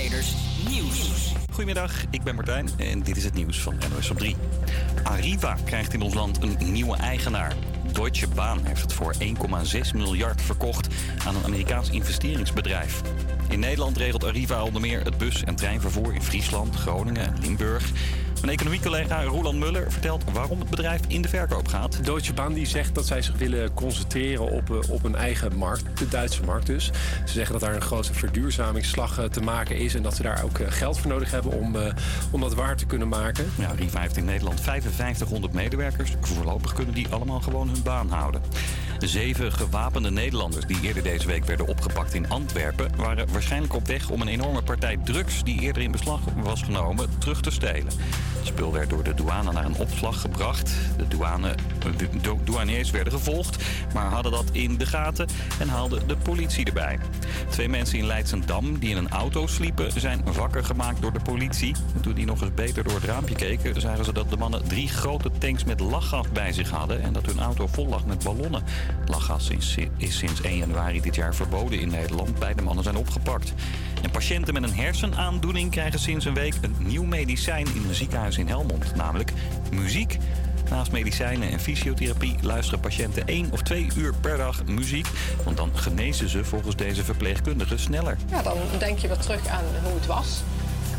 Nieuws. Goedemiddag, ik ben Martijn en dit is het nieuws van NOS op 3. Arriva krijgt in ons land een nieuwe eigenaar. Deutsche Bahn heeft het voor 1,6 miljard verkocht aan een Amerikaans investeringsbedrijf. In Nederland regelt Arriva onder meer het bus- en treinvervoer in Friesland, Groningen en Limburg. Mijn economiecollega Roland Muller vertelt waarom het bedrijf in de verkoop gaat. Deutsche Bahn die zegt dat zij zich willen concentreren op, eh, op een eigen markt, de Duitse markt dus. Ze zeggen dat daar een grote verduurzamingsslag eh, te maken is en dat ze daar ook eh, geld voor nodig hebben om, om dat waar te kunnen maken. Ja, Arriva heeft in Nederland 5500 medewerkers. Voorlopig kunnen die allemaal gewoon hun baan houden. Zeven gewapende Nederlanders die eerder deze week werden opgepakt in Antwerpen... waren waarschijnlijk op weg om een enorme partij drugs... die eerder in beslag was genomen, terug te stelen. Het spul werd door de douane naar een opslag gebracht. De douane, dou- douaniers werden gevolgd, maar hadden dat in de gaten... en haalden de politie erbij. Twee mensen in Leidsendam die in een auto sliepen... zijn wakker gemaakt door de politie. En toen die nog eens beter door het raampje keken... zagen ze dat de mannen drie grote tanks met lachgas bij zich hadden... en dat hun auto vol lag met ballonnen. Lachgas is, sinds 1 januari dit jaar verboden in Nederland. Beide mannen zijn opgepakt. En patiënten met een hersenaandoening krijgen sinds een week een nieuw medicijn in een ziekenhuis in Helmond, namelijk muziek. Naast medicijnen en fysiotherapie luisteren patiënten één of twee uur per dag muziek. Want dan genezen ze volgens deze verpleegkundige sneller. Ja, dan denk je weer terug aan hoe het was.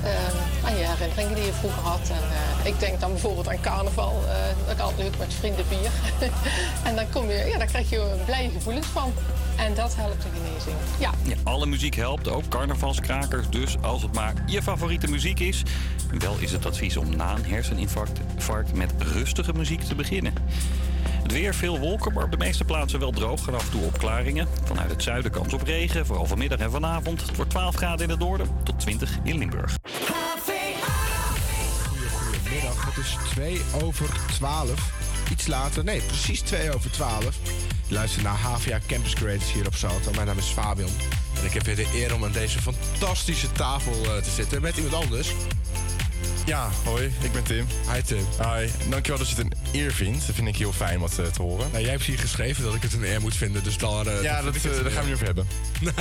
Eh, aan je herinneringen die je vroeger had. En, eh, ik denk dan bijvoorbeeld aan carnaval. eh, dat ik altijd leuk met vrienden bier. en dan, kom je, ja, daar krijg je blije gevoelens van. En dat helpt de genezing. Ja. Ja, alle muziek helpt, ook carnavalskrakers. Dus als het maar je favoriete muziek is. Wel is het advies om na een herseninfarct infarct met rustige muziek te beginnen. Het weer, veel wolken, maar op de meeste plaatsen wel droog. En af en toe opklaringen. Vanuit het zuiden kans op regen, vooral vanmiddag en vanavond. Het wordt 12 graden in het noorden tot 20 in Limburg. Goedemiddag, het is 2 over 12. Iets later, nee, precies 2 over 12. Je luistert naar HVA Campus Creators hier op Salto. Mijn naam is Fabian. En ik heb weer de eer om aan deze fantastische tafel eh, te zitten met iemand anders. Ja, hoi, ik ben Tim. Hi Tim. Hi, dankjewel dat je het een eer vindt. Dat vind ik heel fijn dat eh, te horen. Nou, jij hebt hier geschreven dat ik het een eer moet vinden, dus daar... eh, ja, daar dat, daar gaan we nu over hebben.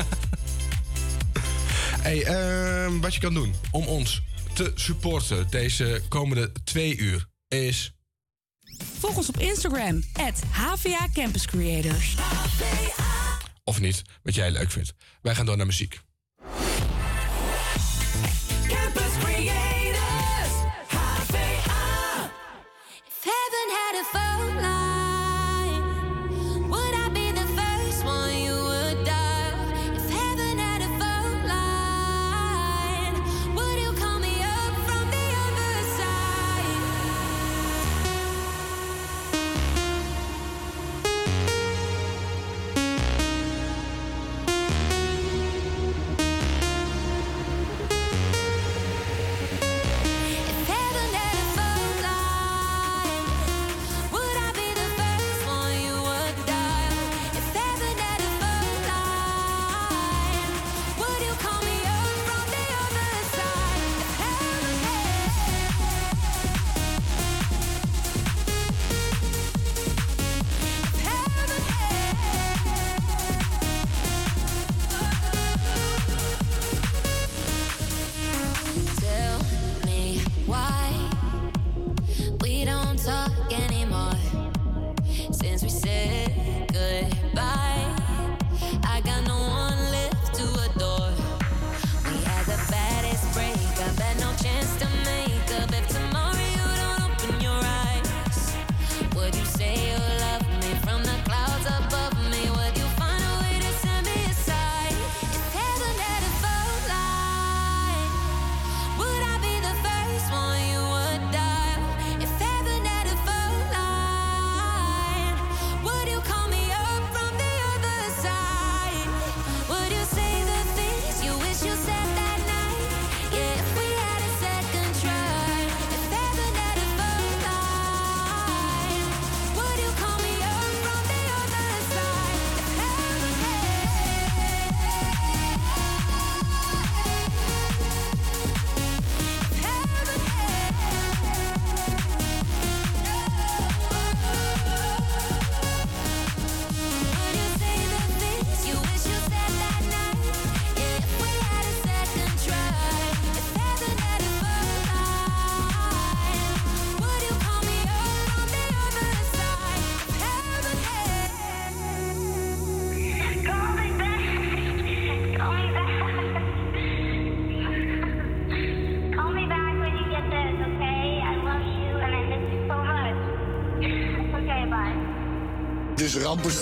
Hey, ehm, wat je kan doen om ons te supporten deze komende twee uur is... Volg ons op Instagram, HVA Campus Creators. Of niet, wat jij leuk vindt. Wij gaan door naar muziek.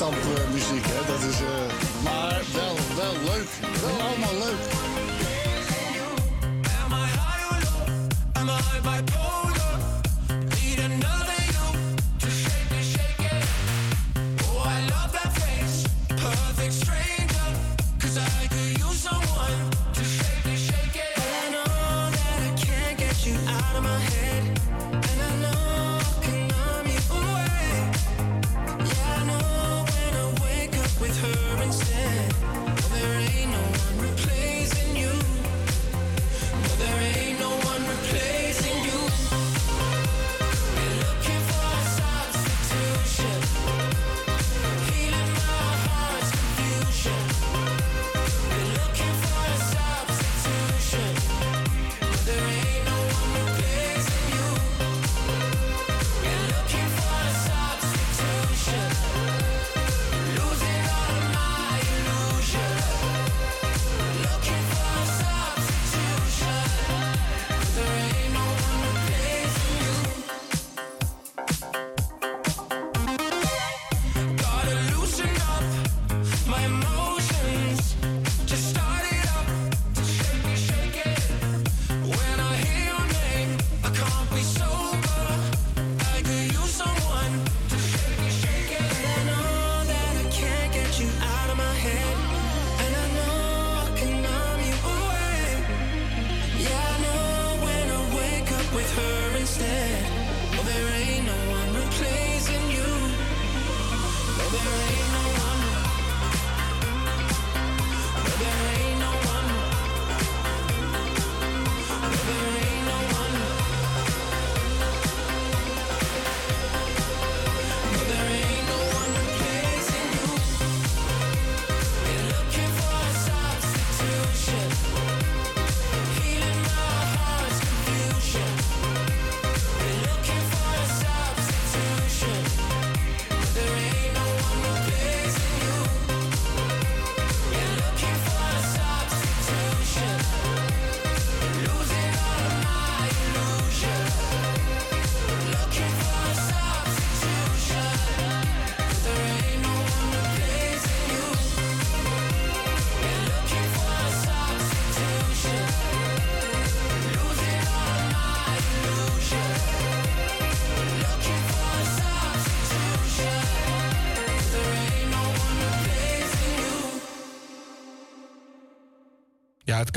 Is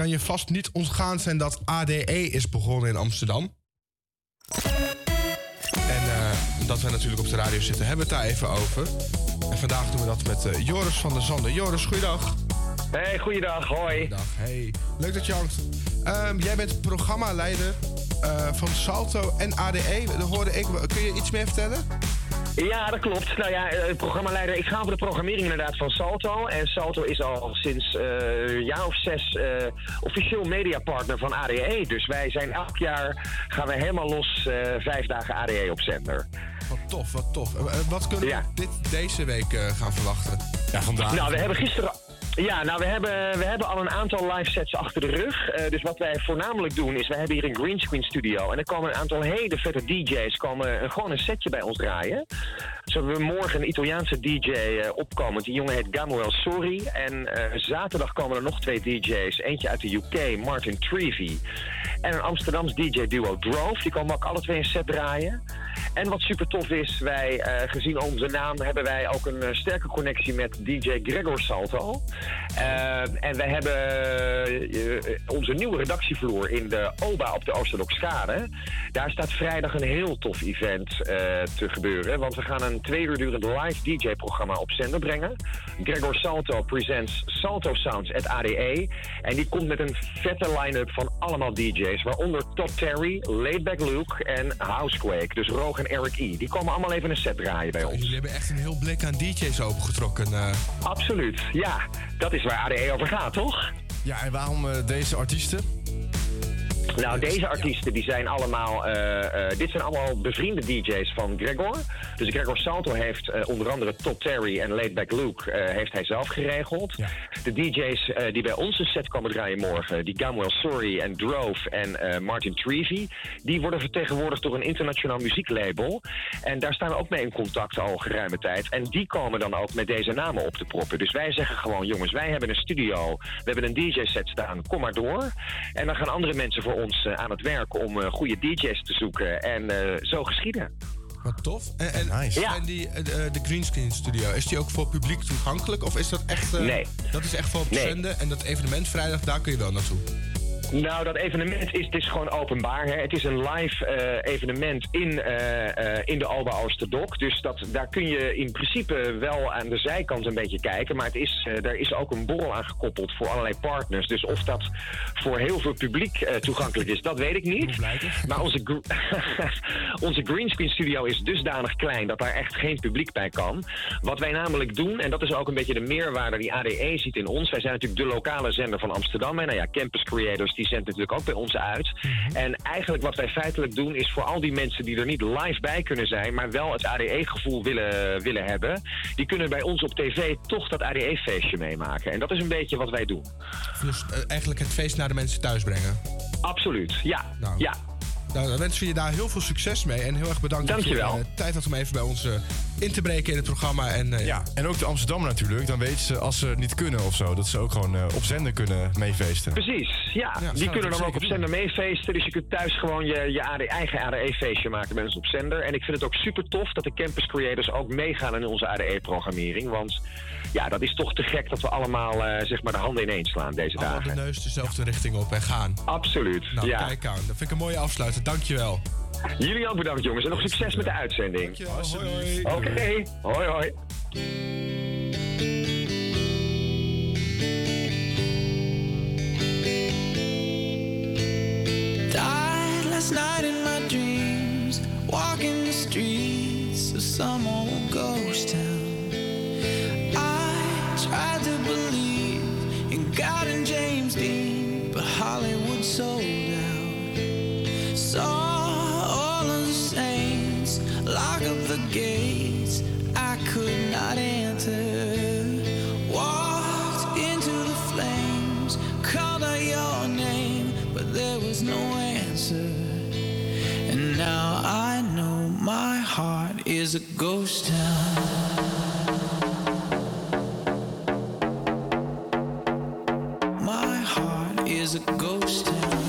kan je vast niet ontgaan zijn dat ADE is begonnen in Amsterdam. En eh, dat we natuurlijk op de radio zitten, hebben we het daar even over. En vandaag doen we dat met eh, Joris van der Zanden. Joris, goeiedag. Hey, goeiedag, hoi. Dag, hey. Leuk dat je hangt. Ehm, jij bent programmaleider eh, van Salto en ADE. Dat hoorde ik. Kun je iets meer vertellen? Ja, dat klopt. Nou ja, eh, programmaleider, ik ga over de programmering inderdaad van Salto. En Salto is al sinds eh, een jaar of zes eh, officieel mediapartner van ADE. Dus wij zijn elk jaar, gaan we helemaal los, eh, vijf dagen ADE op zender. Wat tof, wat tof. Wat kunnen we dit, deze week gaan verwachten? Ja, vandaag. Nou, we hebben gisteren. Ja, nou, we hebben, we hebben al een aantal live sets achter de rug. Eh, dus wat wij voornamelijk doen is, wij hebben hier een greenscreen studio. En er komen een aantal hele vette DJ's komen een, gewoon een setje bij ons draaien. Zo hebben we morgen een Italiaanse DJ eh, opkomend. Die jongen heet Gamuel Sori. En eh, zaterdag komen er nog twee DJ's. Eentje uit de UK, Martin Trevi. En een Amsterdams DJ-duo Drove. Die komen ook alle twee een set draaien. En wat super tof is, wij, eh, gezien onze naam, hebben wij ook een eh, sterke connectie met DJ Gregor Salto. Eh, en wij hebben onze nieuwe redactievloer in de OBA op de Oosterlokskade. Daar staat vrijdag een heel tof event te gebeuren. Want we gaan een twee uur durend live DJ-programma op zender brengen. Gregor Salto presents Salto Sounds at ADE. En die komt met een vette line-up van allemaal DJ's. Waaronder Todd Terry, Laidback Luke en Housequake. Dus Roog en Eric E. Die komen allemaal even een set draaien bij ons. Jullie hebben echt een heel blik aan DJ's opengetrokken. eh. Absoluut, ja. Dat is waar ADE over gaat, toch? Ja, en waarom eh, deze artiesten? Nou, deze artiesten die zijn allemaal. eh, eh, dit zijn allemaal bevriende DJ's van Gregor. Dus Gregor Salto heeft eh, onder andere Todd Terry en Laidback Luke heeft hij zelf geregeld. De DJ's die bij ons een set komen draaien morgen, die Gamwell Sorry en Drove en Martin Trevi, die worden vertegenwoordigd door een internationaal muzieklabel. En daar staan we ook mee in contact al geruime tijd. En die komen dan ook met deze namen op te proppen. Dus wij zeggen gewoon, jongens, wij hebben een studio, we hebben een DJ-set staan, kom maar door. En dan gaan andere mensen voor ons eh, aan het werk om eh, goede DJ's te zoeken. En eh, zo geschieden. Wat tof. En, en, Ja. en die, de Greenscreen Studio, is die ook voor publiek toegankelijk? Of is dat echt... eh, Nee. Dat is echt voor op Nee. zenden. En dat evenement vrijdag, daar kun je wel naartoe. Nou, dat evenement is, het is gewoon openbaar. Hè. Het is een live eh, evenement in, eh, eh, in de Alba Oosterdok. Dus dat, daar kun je in principe wel aan de zijkant een beetje kijken. Maar het is, daar is ook een borrel aan gekoppeld voor allerlei partners. Dus of dat voor heel veel publiek toegankelijk is, dat weet ik niet. Maar onze, gr- onze greenscreen studio is dusdanig klein dat daar echt geen publiek bij kan. Wat wij namelijk doen, en dat is ook een beetje de meerwaarde die ADE ziet in ons. Wij zijn natuurlijk de lokale zender van Amsterdam. En nou ja, Campus Creators die zendt natuurlijk ook bij ons uit. En eigenlijk wat wij feitelijk doen is voor al die mensen die er niet live bij kunnen zijn, maar wel het ADE-gevoel willen, willen hebben, die kunnen bij ons op tv toch dat ADE-feestje meemaken. En dat is een beetje wat wij doen. Dus eh, eigenlijk het feest naar de mensen thuis brengen. Absoluut, ja. Nou, ja. Nou, dan wensen we je daar heel veel succes mee. En heel erg bedankt Dankjewel. dat je eh, tijd had om even bij ons eh, in te breken in het programma. En, eh, Ja, en ook de Amsterdammer natuurlijk. Dan weten ze, als ze het niet kunnen of zo, dat ze ook gewoon eh, op zender kunnen meefeesten. Precies, ja. Ja, die kunnen dan ook op zender meefeesten. Dus je kunt thuis gewoon je, je AD, eigen ADE-feestje maken met ons op zender. En ik vind het ook super tof dat de campus creators ook meegaan in onze ADE-programmering. Want ja, dat is toch te gek dat we allemaal eh, zeg maar de handen ineens slaan deze allemaal dagen. de neus dezelfde richting op en gaan. Absoluut, Nou, ja. kijk aan. Dat vind ik een mooie afsluiter. Dankjewel. Jullie ook bedankt jongens en nog succes met de uitzending. Hoi, hoi. Oké, hoi hoi. Died last night in my dreams, walking the streets of some old ghost town. I tried to believe in God and James Dean, but Hollywood sold my heart is a ghost town. My heart is a ghost town.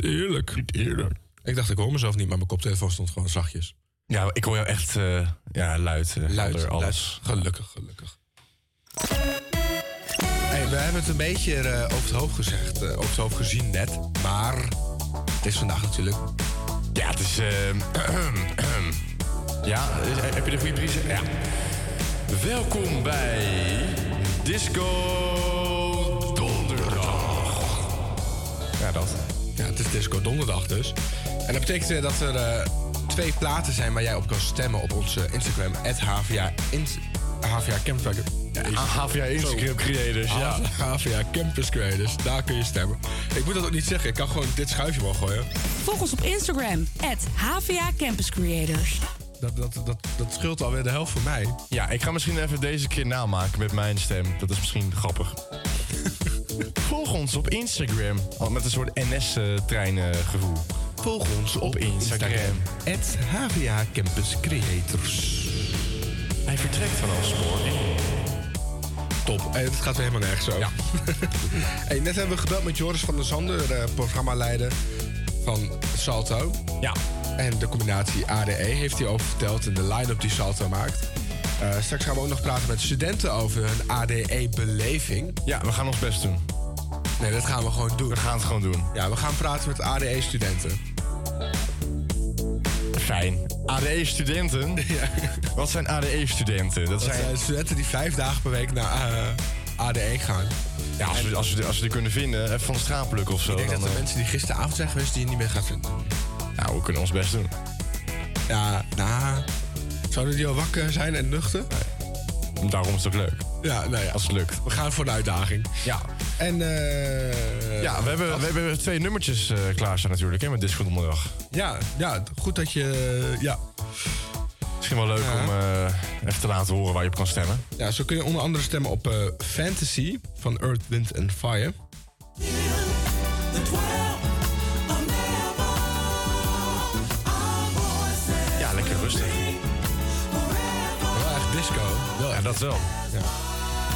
Niet eerlijk. Niet eerlijk. Ik dacht, ik hoor mezelf niet, maar mijn koptelefoon stond gewoon zachtjes. Ja, ik hoor jou echt eh, ja, luid. eh, Luid, helder, luid. alles. Gelukkig, gelukkig. Hey, we hebben het een beetje eh, over het hoofd gezegd, eh, over het hoofd gezien net. Maar het is vandaag natuurlijk. Ja, het is. ehm, ja, heb je de goede prijs? Ja. Welkom bij Disco Donderdag. Ja, dat. Ja, het is Disco Donderdag dus. En dat betekent eh, dat er eh, twee platen zijn waar jij op kan stemmen op onze Instagram. HVA, Ins- HVA Campus HVA Instagram Creators, ja. HVA Campus Creators, daar kun je stemmen. Ik moet dat ook niet zeggen, ik kan gewoon dit schuifje wel gooien. Volg ons op Instagram, HVA Campus Creators. Dat, dat, dat, dat scheelt alweer de helft voor mij. Ja, ik ga misschien even deze keer namaken met mijn stem. Dat is misschien grappig. Volg ons op Instagram. Met een soort NS-trein gevoel. Volg ons op Instagram. Het HVA Campus Creators. Hij vertrekt vanaf spoor 1. Top. Hey, het gaat weer helemaal nergens zo. hey, net hebben we gebeld met Joris van der Zanden, de programmaleider van Salto. Ja. En de combinatie ADE heeft hij over verteld in de line-up die Salto maakt. Eh, straks gaan we ook nog praten met studenten over hun ADE-beleving. Ja, we gaan ons best doen. Nee, dat gaan we gewoon doen. We gaan het gewoon doen. Ja, we gaan praten met ADE-studenten. Fijn. ADE-studenten? Wat zijn ADE-studenten? Dat, Dat zijn studenten die vijf dagen per week naar eh, ADE gaan. Ja, als we, als, we, als we die kunnen vinden, even van de plukken of zo. Ik denk dat er eh, mensen die gisteravond zijn geweest, die je niet meer gaat vinden. Nou, we kunnen ons best doen. Ja, nou... Zouden die al wakker zijn en nuchter? Daarom is het ook leuk. Ja, nou ja. Als het lukt. We gaan voor de uitdaging. Ja. En, eh, ja, we hebben, we hebben twee nummertjes klaar klaarstaan natuurlijk, hè, met Disco Donderdag. Ja, ja, goed dat je... Eh, ja. Misschien wel leuk om uh, even te laten horen waar je op kan stemmen. Ja, zo kun je onder andere stemmen op Fantasy van Earth, Wind and Fire. Ja, lekker rustig. Wel echt disco. Wel ja, dat wel. Ja.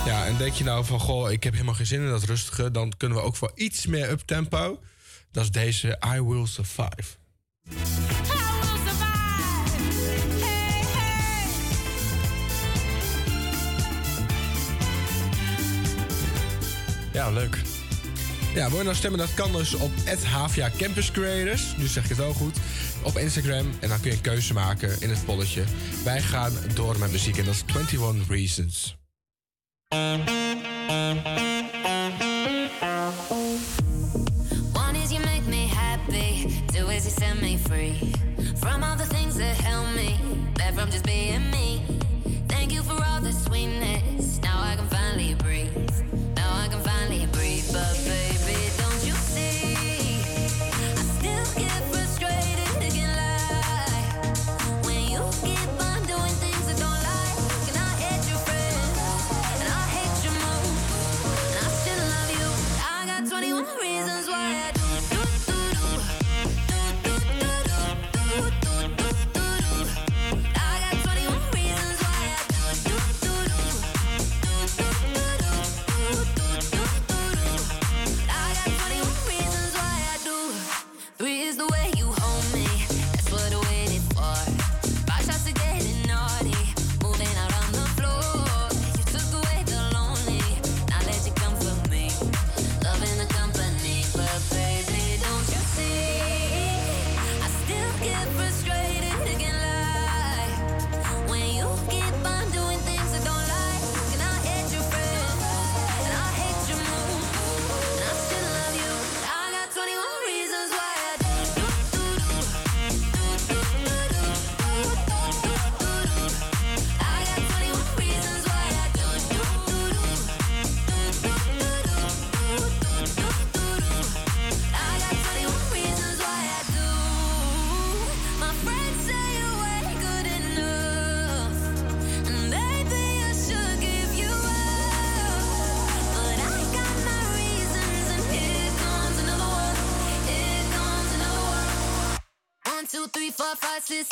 Ja, en denk je nou van, goh, ik heb helemaal geen zin in dat rustige... dan kunnen we ook voor iets meer uptempo. Dat is deze I Will Survive. Ja, leuk. Ja, wil je nou stemmen? Dat kan dus op Havia Campus Creators. Nu zeg ik het wel goed. Op Instagram. En dan kun je een keuze maken in het polletje. Wij gaan door met muziek. En dat is 21 Reasons. One is you make me happy, two is you set me free. From all the things that help me, that from just being me.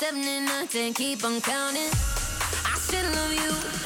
seven and nine, ten, keep on counting. I still love you.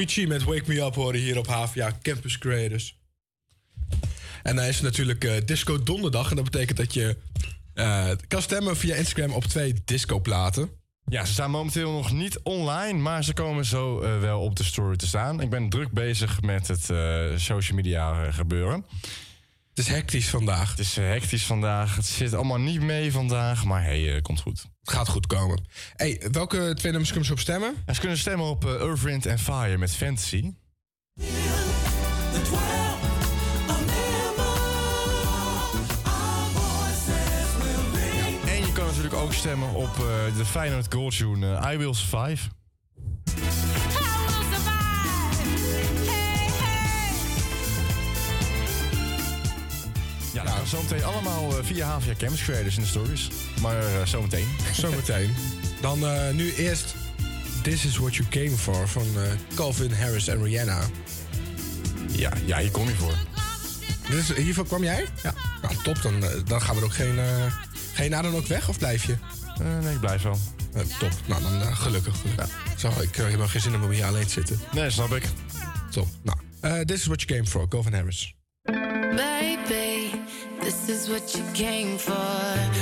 Avicii met Wake Me Up horen hier op HVA Campus Creators. En dan is natuurlijk eh, Disco Donderdag. En dat betekent dat je eh, kan stemmen via Instagram op twee discoplaten. Ja, ze staan momenteel nog niet online, maar ze komen zo eh, wel op de story te staan. Ik ben druk bezig met het social media gebeuren. Het is hectisch vandaag. Het is eh, hectisch vandaag. Het zit allemaal niet mee vandaag, maar hey, eh, komt goed. Het gaat goed komen. hey, welke twee nummers kunnen ze op stemmen? Ja, ze kunnen stemmen op eh, Earth, Wind and Fire met Fantasy. En je kan natuurlijk ook stemmen op de Feyenoord Gold Tune I Will Survive. Ja, nou, zometeen allemaal eh, via HVA Campus Creators in de stories. Maar eh, zometeen. Zometeen. Dan eh, nu eerst This Is What You Came For van Calvin Harris en Rihanna. Ja, ja, hier kom je voor. Is, hiervoor kwam jij? Ja. Nou, top. Dan, dan gaan we er ook geen... ga je na dan ook weg of blijf je? Nee, ik blijf wel. Top. Nou, dan gelukkig. gelukkig. Zo, ik heb wel geen zin om hier alleen te zitten. Nee, snap ik. Top. Nou, This Is What You Came For, Calvin Harris. This is what you came for.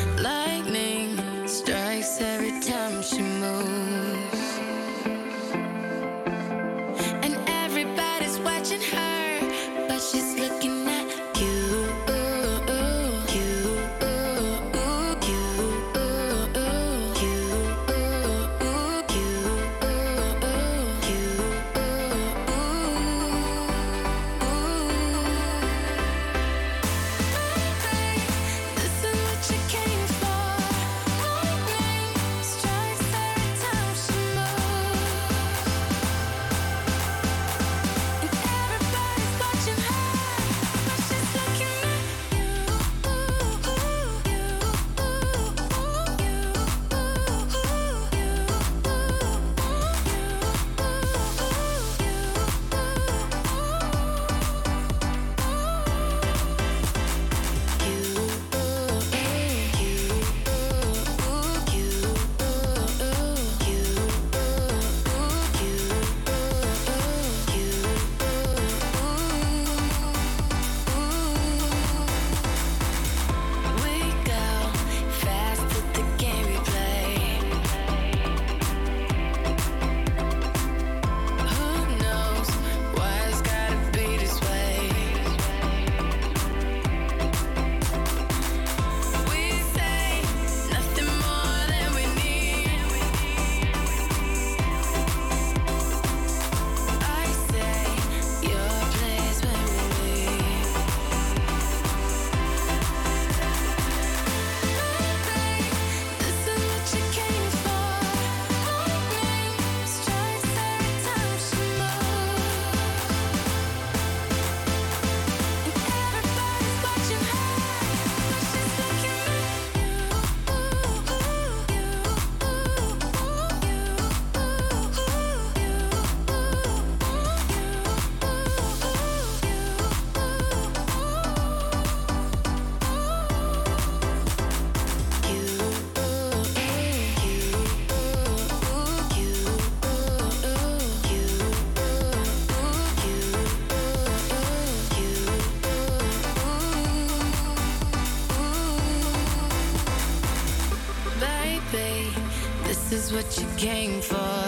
Is what you came for.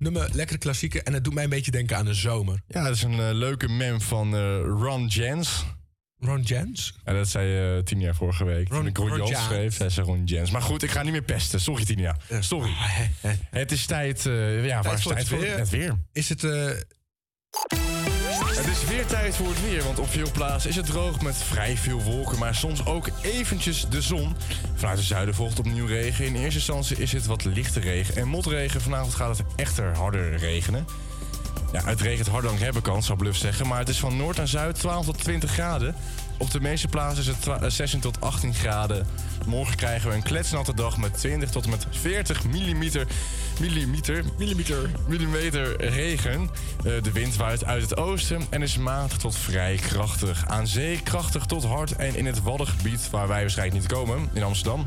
Nummer, lekkere klassieke. En het doet mij een beetje denken aan de zomer. Ja, dat is een eh, leuke mem van eh, Ron Jens. Ron Jens? Ja, dat zei uh, Tinia vorige week. Ron- Toen ik Ron, Ron Jans Jans. schreef, zei ze Ron Jens. Maar goed, ik ga niet meer pesten. Sorry, Tinia. Sorry. Het is tijd, ja, is voor tijd het voor weer. het weer? Is het... Het is weer tijd voor het weer, want op veel plaatsen is het droog met vrij veel wolken, maar soms ook eventjes de zon. Vanuit het zuiden volgt opnieuw regen. In eerste instantie is het wat lichte regen en motregen. Vanavond gaat het echter harder regenen. Ja, het regent harder dan hebben kan, zou Bluff zeggen. Maar het is van noord naar zuid 12 tot 20 graden. Op de meeste plaatsen is het twa- eh, 16 tot 18 graden. Morgen krijgen we een kletsnatte dag met 20 tot en met 40 millimeter, millimeter, millimeter, millimeter regen. Eh, de wind waait uit het oosten en is matig tot vrij krachtig. Aan zee krachtig tot hard en in het Waddengebied, waar wij waarschijnlijk niet komen, in Amsterdam,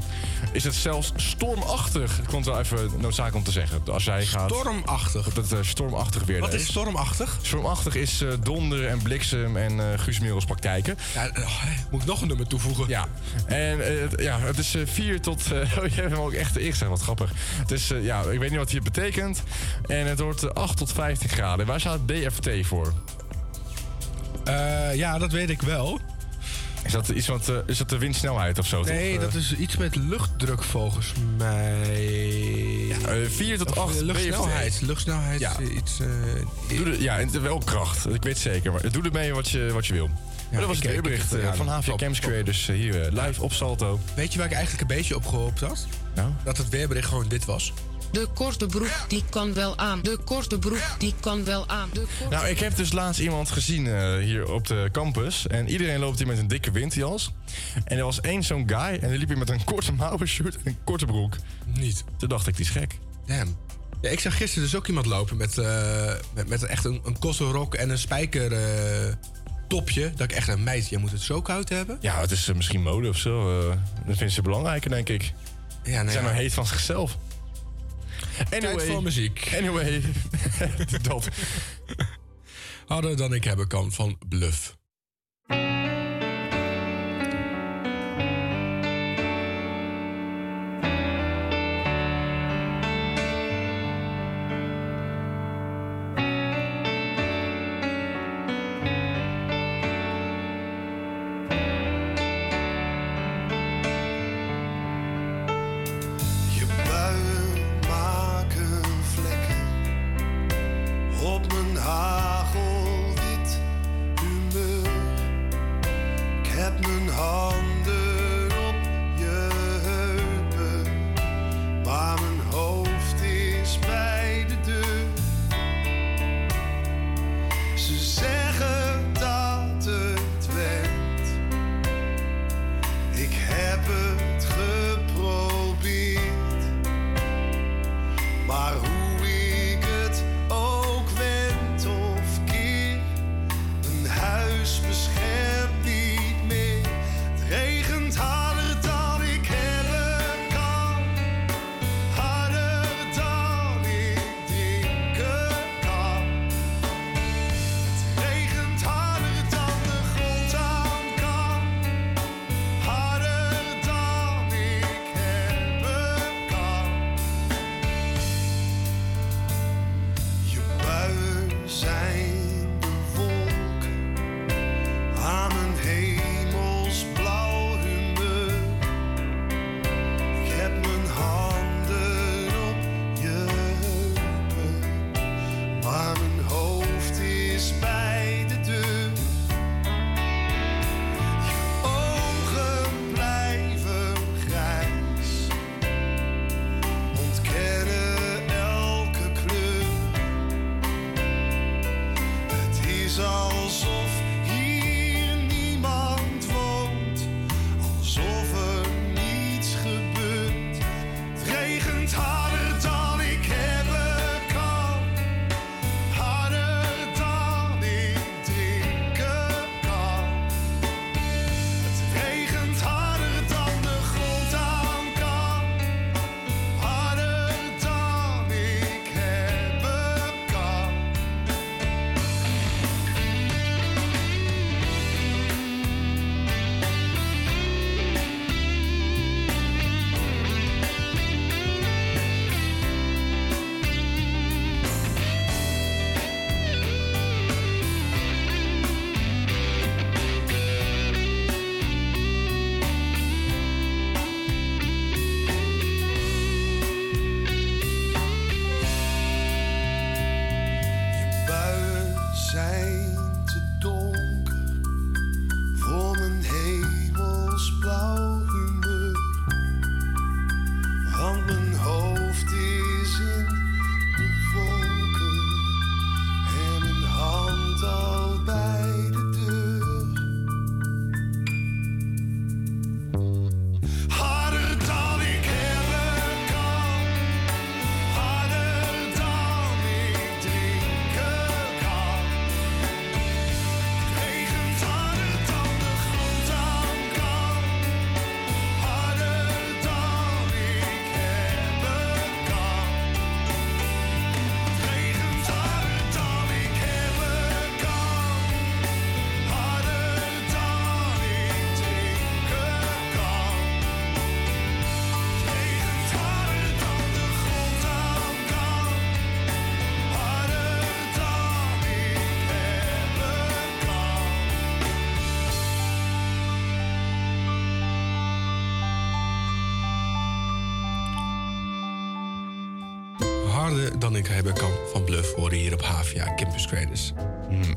is het zelfs stormachtig. Dat komt wel even noodzakelijk om te zeggen. Als jij gaat... Stormachtig? Dat het eh, stormachtig weer Wat is stormachtig? Stormachtig is eh, donder en bliksem en eh Guus Meeuwis praktijken. Ja, moet ik nog een nummer toevoegen? Ja. En het- ja, het is 4 tot... eh, oh, je hebt hem ook echt ingezegd, wat grappig. Eh, ja, ik weet niet wat hier betekent. En het wordt eh, 8 tot 15 graden. Waar staat DFT voor? Eh, ja, dat weet ik wel. Is dat, iets wat, eh, is dat de windsnelheid of zo? Nee, toch? dat is iets met luchtdruk volgens mij. Ja, 4 tot Of, 8 eh, luchtsnelheid. Luchtsnelheid. Ja. eh, Iets, eh, Doe er, ja, en wel kracht. Ik weet zeker. Maar doe ermee wat je, wat je wil. maar dat was het weerbericht eh, ja, van top, Camps. Creators eh, hier eh, live op Salto. Weet je waar ik eigenlijk een beetje op gehoopt had? Nou? Dat het weerbericht gewoon dit was. De korte broek, die kan wel aan. De korte broek, die kan wel aan. De korte Nou, ik heb dus laatst iemand gezien eh, hier op de campus. En iedereen loopt hier met een dikke winterjas. En er was één zo'n guy en die liep hier met een korte mouwenshirt en een korte broek. Niet. Toen dacht ik, die is gek. Damn. Ja, ik zag gisteren dus ook iemand lopen met, eh, met, met echt een, een kosselrok en een spijker eh, topje. Dat ik echt een meid, jij moet het zo koud hebben. Ja, het is misschien mode of zo. eh, dat vinden ze belangrijker, denk ik. Ja, Ze nee, zijn ja. maar heet van zichzelf. Tijd voor muziek. Anyway, dat. Harder dan ik hebben kan van Bluff. Ik hebben kan van Bluff horen hier op HVA Campus Creators. Hmm.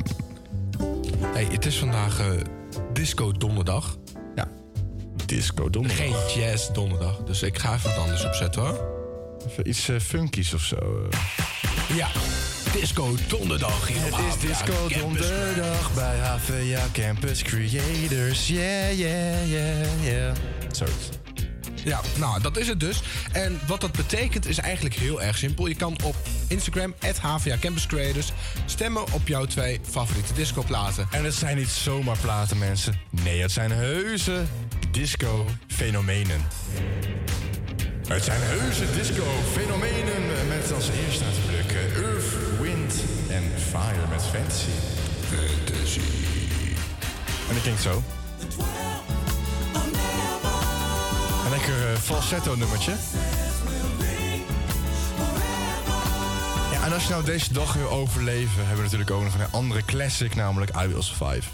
Hey, het is vandaag eh, Disco Donderdag. Ja, Disco Donderdag. Geen Jazz Donderdag, dus ik ga even wat anders opzetten hoor. Even iets eh, funkies of zo. eh. Ja, Disco Donderdag hier op Het is HVA Disco Campus Donderdag bij HVA Campus Creators. Yeah, yeah, yeah, yeah. Zoiets. Ja, nou, dat is het dus. En wat dat betekent is eigenlijk heel erg simpel. Je kan op Instagram, HVA Campus Creators, stemmen op jouw twee favoriete discoplaten. En het zijn niet zomaar platen, mensen. Nee, het zijn heuse disco-fenomenen. Het zijn heuse disco-fenomenen met als eerste natuurlijk eh, Earth, Wind en Fire met Fantasy. Fantasy. En dat klinkt zo. Een lekker eh, falsetto nummertje. Als je nou deze dag wil overleven, hebben we natuurlijk ook nog een andere classic, namelijk I Will Survive.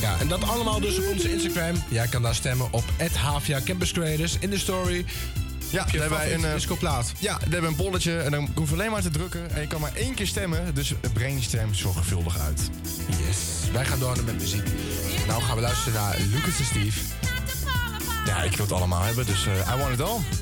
Ja, en dat allemaal dus op onze Instagram. Jij kan daar stemmen op HVA Campus Creators in de story. Ja, je daar hebben wij een eh, discoplaat. Ja, daar hebben we een polletje en dan hoef je alleen maar te drukken. En je kan maar één keer stemmen, dus brainstem zorgvuldig uit. Yes. Wij gaan door met muziek. Nou gaan we luisteren naar Lucas en Steve. Ja, ik wil het allemaal hebben, dus eh, I want it all.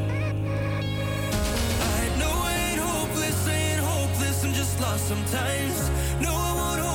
just lost sometimes. No, I won't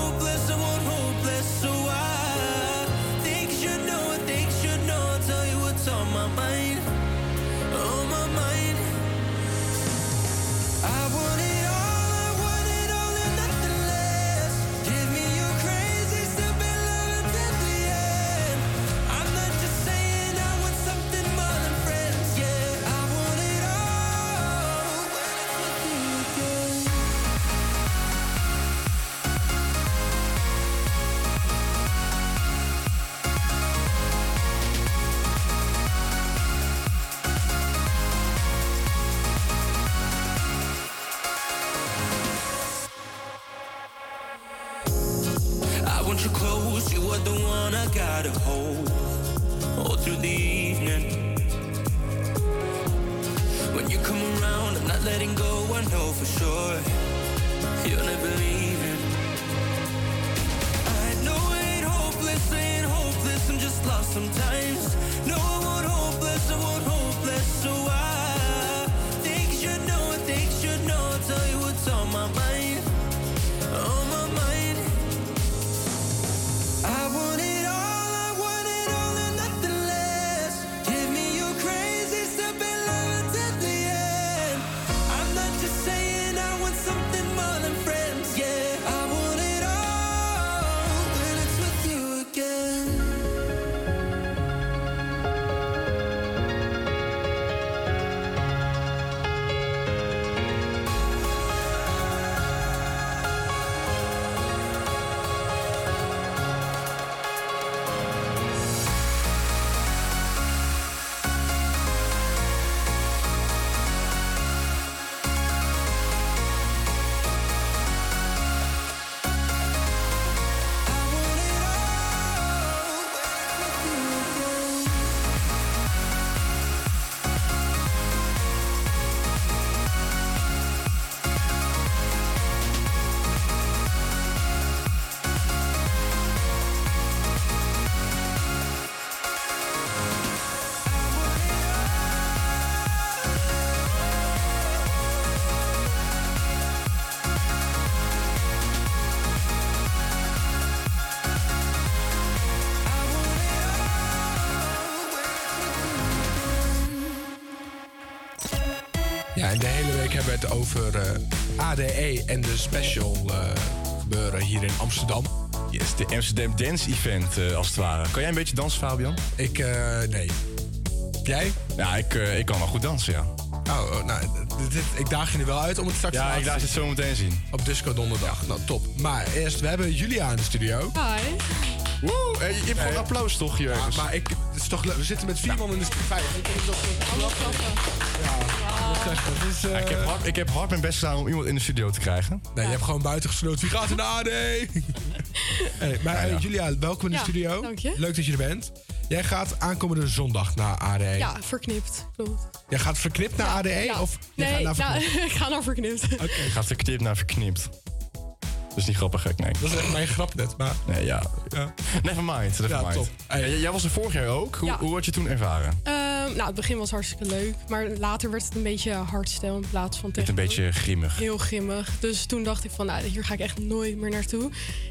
het over eh, ADE en de special eh, gebeuren hier in Amsterdam. Yes, de Amsterdam Dance Event eh, als het ware. Kan jij een beetje dansen, Fabian? Ik, eh, nee. Jij? Ja, ik, eh, ik kan wel goed dansen, ja. Oh, oh, nou, dit- dit- ik daag je nu wel uit om het straks te Ja, ik laat het zo meteen zien. Op Disco Donderdag. Nou, top. Maar eerst, we hebben Julia in de studio. Hi. Woe, hey, je hebt gewoon applaus toch hier Ja, ergens? maar ik, het is toch, we zitten met vier man in de studio. Vijf. Ik denk toch Ik. Het is, eh, Ja, ik, heb hard, ik heb hard mijn best gedaan om iemand in de studio te krijgen. Nee, je hebt gewoon buiten gesloten. Wie gaat in de AD? hey, maar eh, ja. Julia, welkom in de Ja, studio. dank je. Leuk dat je er bent. Jij gaat aankomende zondag naar AD. Ja, verknipt. Klopt. Jij gaat verknipt naar ADE? Ja. Of nee, gaat naar nou, verknipt? ik ga naar verknipt. Oké. Gaat verknipt naar verknipt. Dat is niet grappig, gek, nee. Dat is echt mijn grap net, maar... Nee, ja. Ja. Never mind, never Ja, mind. top. Hey, jij was er vorig jaar ook. Hoe, Ja. hoe had je toen ervaren? Ehm, nou, het begin was hartstikke leuk. Maar later werd het een beetje hardstyle in plaats van Werd een techno. beetje grimmig. Heel grimmig. Dus toen dacht ik van, nou, hier ga ik echt nooit meer naartoe.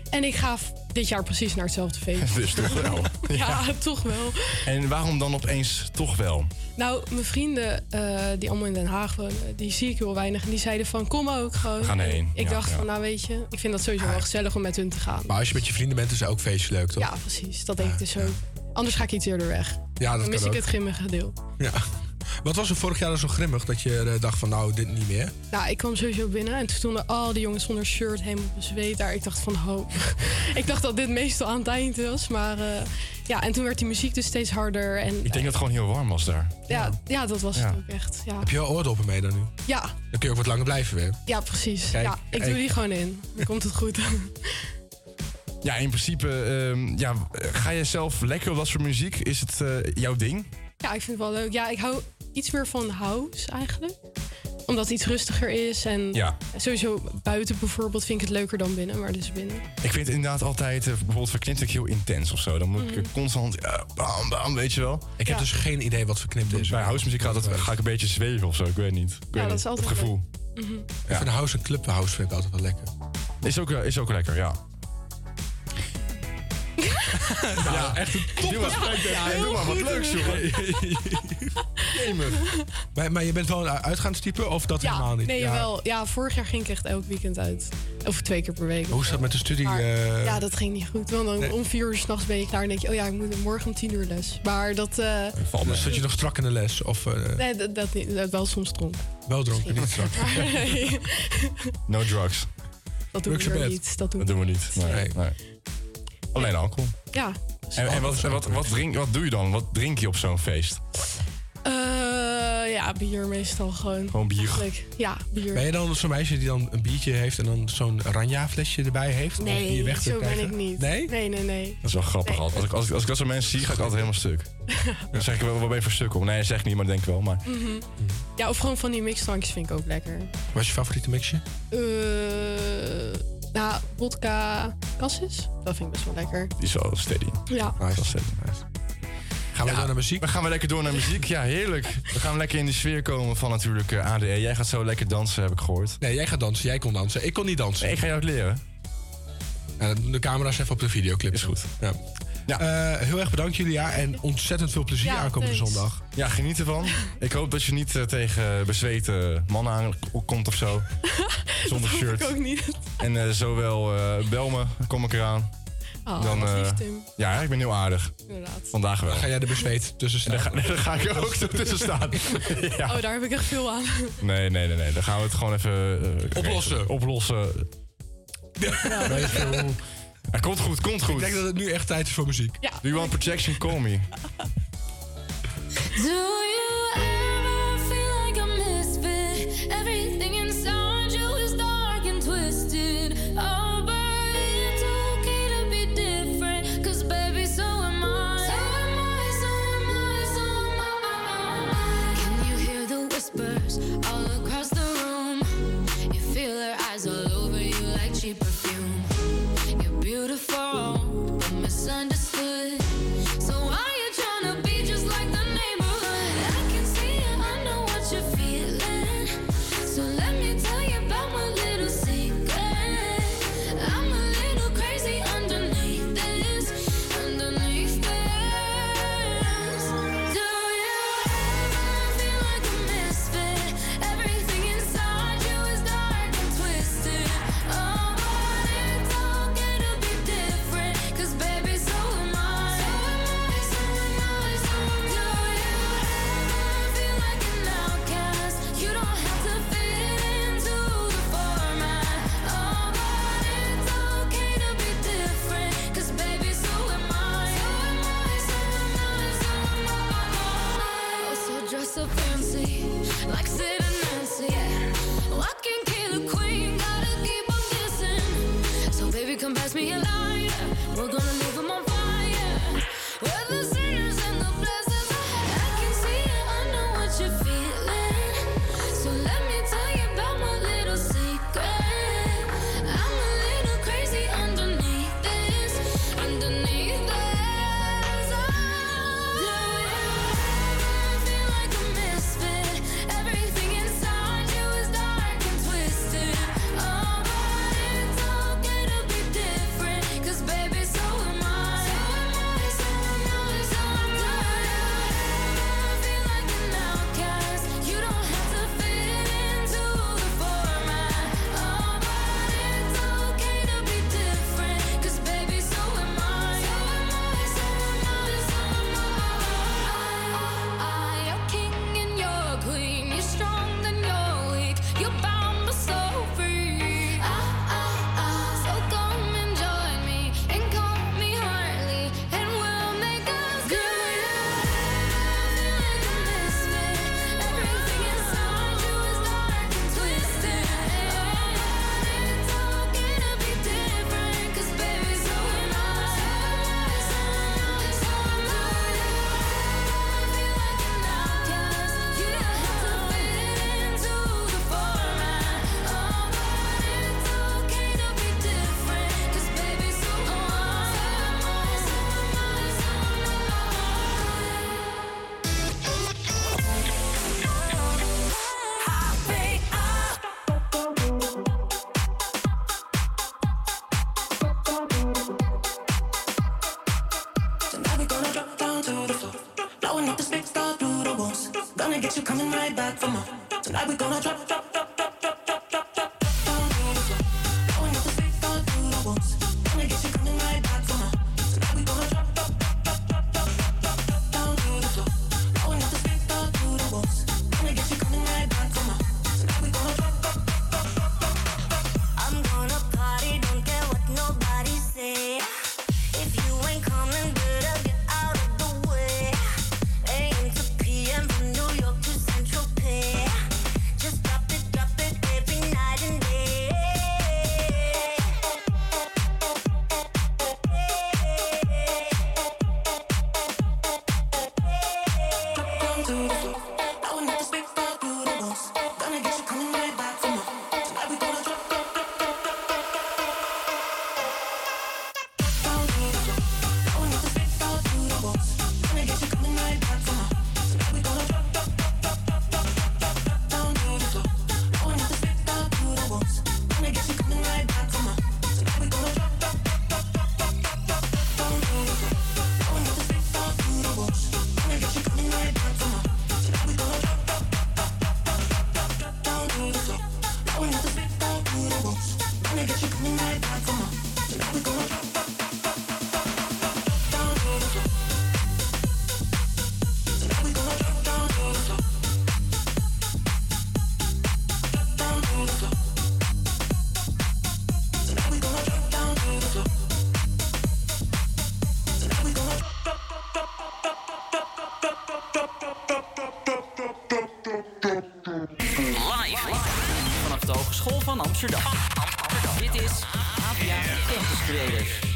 En ik ga dit jaar precies naar hetzelfde feest. Dus toch wel. ja, toch wel. En waarom dan opeens toch wel? Nou, mijn vrienden eh, die allemaal in Den Haag wonen, die zie ik heel weinig. En die zeiden van, kom ook gewoon. We gaan En erheen. Ik Ja, dacht ja. van, nou weet je, ik vind dat sowieso wel gezellig om met hun te gaan. Maar als je met je vrienden bent, is het ook feestje leuk, toch? Ja, precies. Dat denk ik dus ook. Anders ga ik iets eerder weg. Ja, dat Dan mis kan ik ook. het grimmige deel. Ja. Wat was er vorig jaar dan zo grimmig dat je eh, dacht van, nou, dit niet meer? Nou, ik kwam sowieso binnen en toen stonden al die jongens zonder shirt helemaal bezweet daar. Ik dacht van, ho. ik dacht dat dit meestal aan het eind was, maar eh, ja. En toen werd die muziek dus steeds harder. En, Ik denk dat het gewoon heel warm was daar. ja, ja, dat was Ja. het ook echt. Ja, Heb je wel oordoppen mee dan nu? ja, Dan kun je ook wat langer blijven weer. ja precies. Kijk, ja, ik kijk. doe die gewoon in. Dan komt het goed. Ja, in principe, ehm, ja, ga je zelf lekker op dat soort muziek? Is het eh, jouw ding? ja, ik vind het wel leuk. Ja, ik hou iets meer van house eigenlijk. Omdat het iets rustiger is. En Ja. sowieso buiten bijvoorbeeld vind ik het leuker dan binnen. Maar dus binnen. Ik vind het inderdaad altijd, eh, bijvoorbeeld verknipt ik heel intens of zo. Dan moet ik eh, constant, ja, bam, bam, weet je wel. Ik heb dus geen idee wat verknipt is. Bij housemuziek gaat het, ga ik een beetje zweven of zo, ik weet niet. Ik weet dat niet. is altijd Het gevoel. Mhm. Ik vind house en clubhouse vind ik altijd wel lekker. Is ook, eh, is ook lekker, ja. Ja, echt een top. Ja, doe maar, wat leuks, jongen. Maar, maar je bent wel een uitgaanstype of dat Ja, helemaal niet? nee, ja. jawel. Ja, vorig jaar ging ik echt elk weekend uit. Of twee keer per week. Hoe is dat met de studie? Maar, eh? ja, dat ging niet goed. Want dan Nee. om vier uur s'nachts ben je klaar en denk je... oh ja, ik moet morgen om tien uur les. Maar dat... eh, Valt me. Zat je nog strak in de les? Of eh, nee, dat, dat niet. Dat wel soms dronken. wel dronken, niet strak? Nee, No drugs. dat doen we Drugs niet. Dat doen Dat we doen we niet. Nee, Nee. nee. Alleen alcohol. Ja. En, en wat, wat, wat, drink, wat doe je dan? Wat drink je op zo'n feest? Eh, ja, bier meestal gewoon. Gewoon bier. Eigenlijk. Ja, bier. Ben je dan zo'n meisje die dan een biertje heeft en dan zo'n Ranja-flesje erbij heeft? om Nee, weg te zo ben ik niet. Nee? Nee, nee, nee. Dat is wel grappig Nee. altijd. Als ik, als, ik, als ik dat soort mensen zie, ga ik altijd helemaal stuk. Dan zeg ik wel, wat ben je voor stuk op? Nee, zeg ik niet, maar denk ik wel. Maar Mhm. Ja, of gewoon van die mixdrankjes vind ik ook lekker. Wat is je favoriete mixje? Eh nou, vodka cassis. Dat vind ik best wel lekker. die is wel steady. Ja. Nice. Steady. Gaan we Ja. door naar muziek? We gaan weer lekker door naar muziek. Ja, heerlijk. We gaan lekker in de sfeer komen van natuurlijk eh, ADE. Jij gaat zo lekker dansen, heb ik gehoord. Nee, jij gaat dansen. Jij kon dansen. Ik kon niet dansen. Nee, ik ga jou het leren. Ja, de camera's even op de videoclip. Is goed. Ja. Ja. Eh, heel erg bedankt Julia en ontzettend veel plezier Ja, aankomende thanks. zondag. Ja, geniet ervan. Ik hoop dat je niet eh, tegen bezweten mannen aankomt of zo. Zonder Dat hoop shirt. ik ook niet. En eh, zowel eh bel me, dan kom ik eraan. Oh, Dan, eh, Tim. Ja, ik ben heel aardig. Inderdaad. Vandaag wel. Dan ga jij er bezweet tussen En staan. daar ga, daar ga ik er ook zo tussen staan. ja. Oh, daar heb ik echt veel aan. Nee, nee, nee, nee. Dan gaan we het gewoon even... eh, Oplossen. regelen. Oplossen. Veel. Ja, komt goed, komt Ik goed. denk dat het nu echt tijd is voor muziek. Ja. Do you want protection? Call me. Do you Hogeschool van Amsterdam. Dit is APA Campus Creators.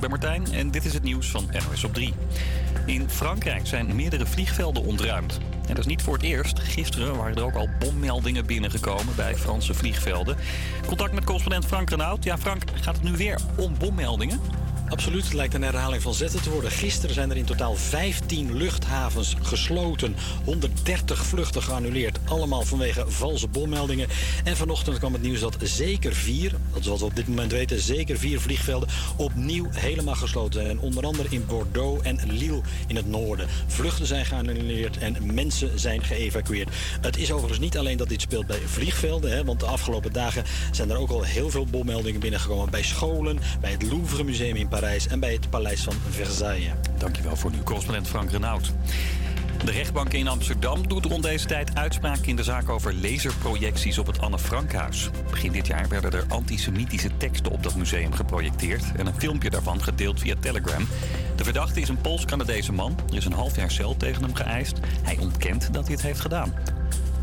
Ik ben Martijn en dit is het nieuws van NOS op 3. In Frankrijk zijn meerdere vliegvelden ontruimd. En dat is niet voor het eerst. Gisteren waren er ook al bommeldingen binnengekomen bij Franse vliegvelden. Contact met correspondent Frank Renaud. Ja, Frank, gaat het nu weer om bommeldingen? Absoluut, het lijkt een herhaling van zetten te worden. Gisteren zijn er in totaal 15 luchthavens gesloten. 130 vluchten geannuleerd. Allemaal vanwege valse bommeldingen. En vanochtend kwam het nieuws dat zeker vier, dat is wat we op dit moment weten, zeker vier vliegvelden opnieuw helemaal gesloten zijn. Onder andere in Bordeaux en Lille in het noorden. Vluchten zijn geannuleerd en mensen zijn geëvacueerd. Het is overigens niet alleen dat dit speelt bij vliegvelden, hè, want de afgelopen dagen zijn er ook al heel veel bommeldingen binnengekomen bij scholen, bij het Louvre Museum in Parijs en bij het Paleis van Versailles. Dankjewel voor nu, correspondent Frank Renaud. De rechtbank in Amsterdam doet rond deze tijd uitspraak in de zaak over laserprojecties op het Anne Frankhuis. Begin dit jaar werden er antisemitische teksten op dat museum geprojecteerd en een filmpje daarvan gedeeld via Telegram. De verdachte is een Pools-Canadese man. Er is een half jaar cel tegen hem geëist. Hij ontkent dat hij het heeft gedaan.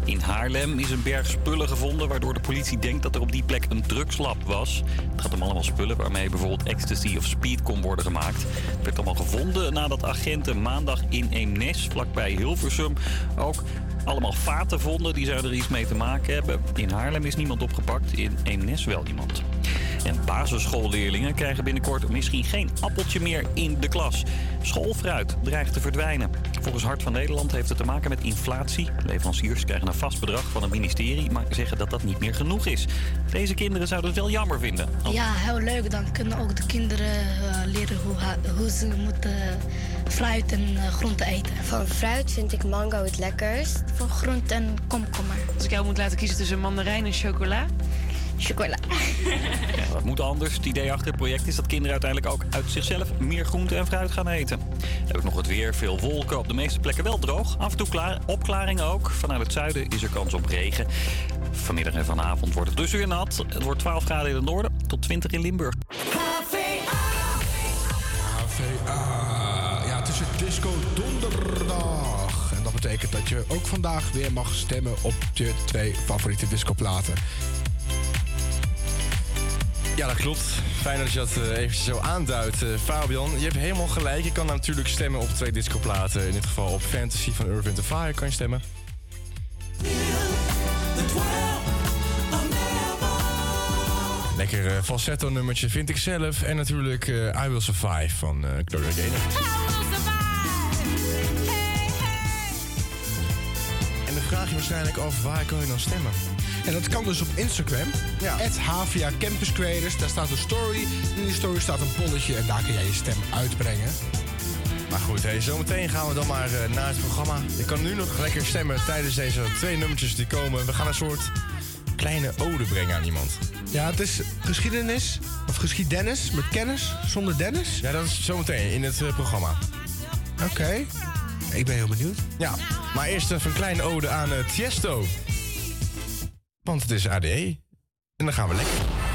In Haarlem is een berg spullen gevonden waardoor de politie denkt dat er op die plek een drugslab was. Het gaat om allemaal spullen waarmee bijvoorbeeld ecstasy of speed kon worden gemaakt. Het werd allemaal gevonden nadat agenten maandag in Eemnes, vlakbij Hilversum, ook allemaal vaten vonden die zouden er iets mee te maken hebben. In Haarlem is niemand opgepakt, in Eemnes wel iemand. En basisschoolleerlingen krijgen binnenkort misschien geen appeltje meer in de klas. Schoolfruit dreigt te verdwijnen. Volgens Hart van Nederland heeft het te maken met inflatie. Leveranciers krijgen een vast bedrag van het ministerie, maar zeggen dat dat niet meer genoeg is. Deze kinderen zouden het wel jammer vinden. Ja, heel leuk. Dan kunnen ook de kinderen eh, leren hoe, hoe ze moeten fruit en eh, groenten eten. Van fruit vind ik mango het lekkerst. Van groente en komkommer. Als ik jou moet laten kiezen tussen mandarijn en chocola? Chocola. Dat moet anders. Het idee achter het project is dat kinderen uiteindelijk ook uit zichzelf meer groente en fruit gaan eten. Dan heb ik nog het weer. Veel wolken. Op de meeste plekken wel droog. Af en toe klaar, opklaringen ook. Vanuit het zuiden is er kans op regen. Vanmiddag en vanavond wordt het dus weer nat. Het wordt 12 graden in het noorden tot 20 in Limburg. Disco Donderdag. En dat betekent dat je ook vandaag weer mag stemmen op je twee favoriete discoplaten. Ja, dat klopt. Fijn dat je dat eh, eventjes zo aanduidt, eh, Fabian. Je hebt helemaal gelijk. Je kan natuurlijk stemmen op twee discoplaten. In dit geval op Fantasy van Urban the Fire kan je stemmen. Lekker eh, falsetto nummertje vind ik zelf. En natuurlijk eh, I Will Survive van eh Gloria Gaynor. Waarschijnlijk af, waar kan je dan stemmen? En dat kan dus op Instagram. Ja. Havia Campus Creators. Daar staat een story. In die story staat een polletje. En daar kun jij je stem uitbrengen. Maar goed, hey, zometeen gaan we dan maar eh, naar het programma. Je kan nu nog lekker stemmen tijdens deze twee nummertjes die komen. We gaan een soort kleine ode brengen aan iemand. Ja, het is geschiedenis. Of geschieddennis met kennis. Zonder Dennis. Ja, dat is zometeen in het eh, programma. Oké. Ik ben heel benieuwd. Ja, maar eerst even een kleine ode aan eh, Tiesto. Want het is ADE. En dan gaan we lekker.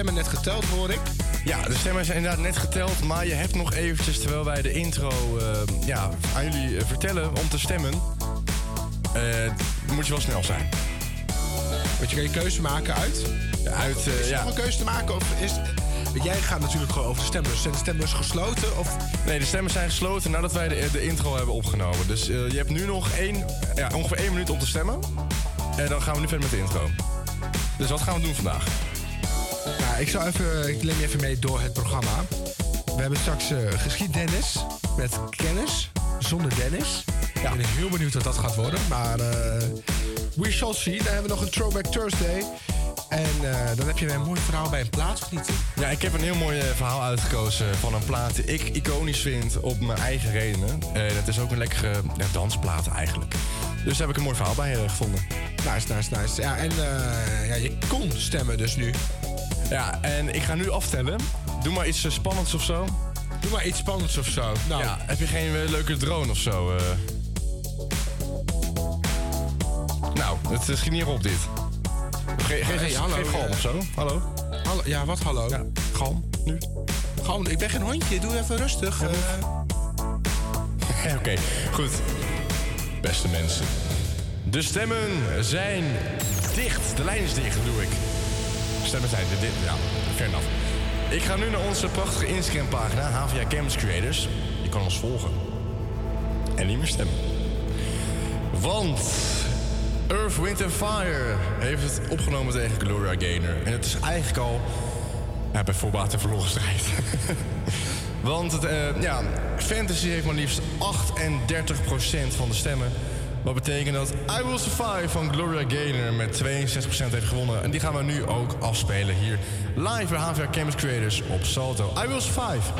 Stemmen net geteld, hoor ik. Ja, de stemmen zijn inderdaad net geteld. Maar je hebt nog eventjes, terwijl wij de intro eh, ja, aan jullie eh, vertellen om te stemmen... eh, moet je wel snel zijn. Want je kan je keuze maken uit? Uit, Of is er ja. nog een keuze te maken? Of is, jij gaat natuurlijk gewoon over de stembus. Zijn de stembus gesloten? Of Nee, de stemmen zijn gesloten nadat wij de, de intro hebben opgenomen. Dus je hebt nu nog één, ja, ongeveer één minuut om te stemmen. En dan gaan we nu verder met de intro. Dus wat gaan we doen vandaag? Ik zal even, ik neem je even mee door het programma. We hebben straks eh geschieddennis met kennis, zonder Dennis. Ik ben heel benieuwd wat dat gaat worden. Maar eh, we shall see. Dan hebben we nog een Throwback Thursday. En eh, dan heb je weer een mooi verhaal bij een of niet? Ja, ik heb een heel mooi verhaal uitgekozen van een plaat die ik iconisch vind op mijn eigen redenen. En het is ook een lekkere ja, dansplaat eigenlijk. Dus daar heb ik een mooi verhaal bij gevonden. Nice, nice, nice. Ja, en ja, je kon stemmen dus nu. Ja, en ik ga nu aftellen. Doe maar iets eh, spannends of zo. Doe maar iets spannends of zo. Nou, Ja, heb je geen eh, leuke drone of zo? eh? Nou, het eh, schiet niet op dit. Ge Hey, eens- hallo, geef galm of zo. Hallo? hallo, ja, wat hallo? Ja, galm, nu. Gewoon, ik ben geen hondje. Doe even rustig. Oké, goed. Beste mensen. De stemmen zijn dicht. De lijn is dicht, doe ik. Stemmen zijn fair enough. Ik ga nu naar onze prachtige Instagram-pagina, HVA Campus Creators. Je kan ons volgen. En niet meer stemmen. Want Earth, Wind Fire heeft het opgenomen tegen Gloria Gaynor. En het is eigenlijk al ja, bij voorbaat en verloren strijd. Want het, eh, ja, Fantasy heeft maar liefst 38% van de stemmen. Wat betekent dat I Will Survive van Gloria Gaynor met 62% heeft gewonnen. En die gaan we nu ook afspelen hier live bij HVA Campus Creators op Salto. I Will Survive.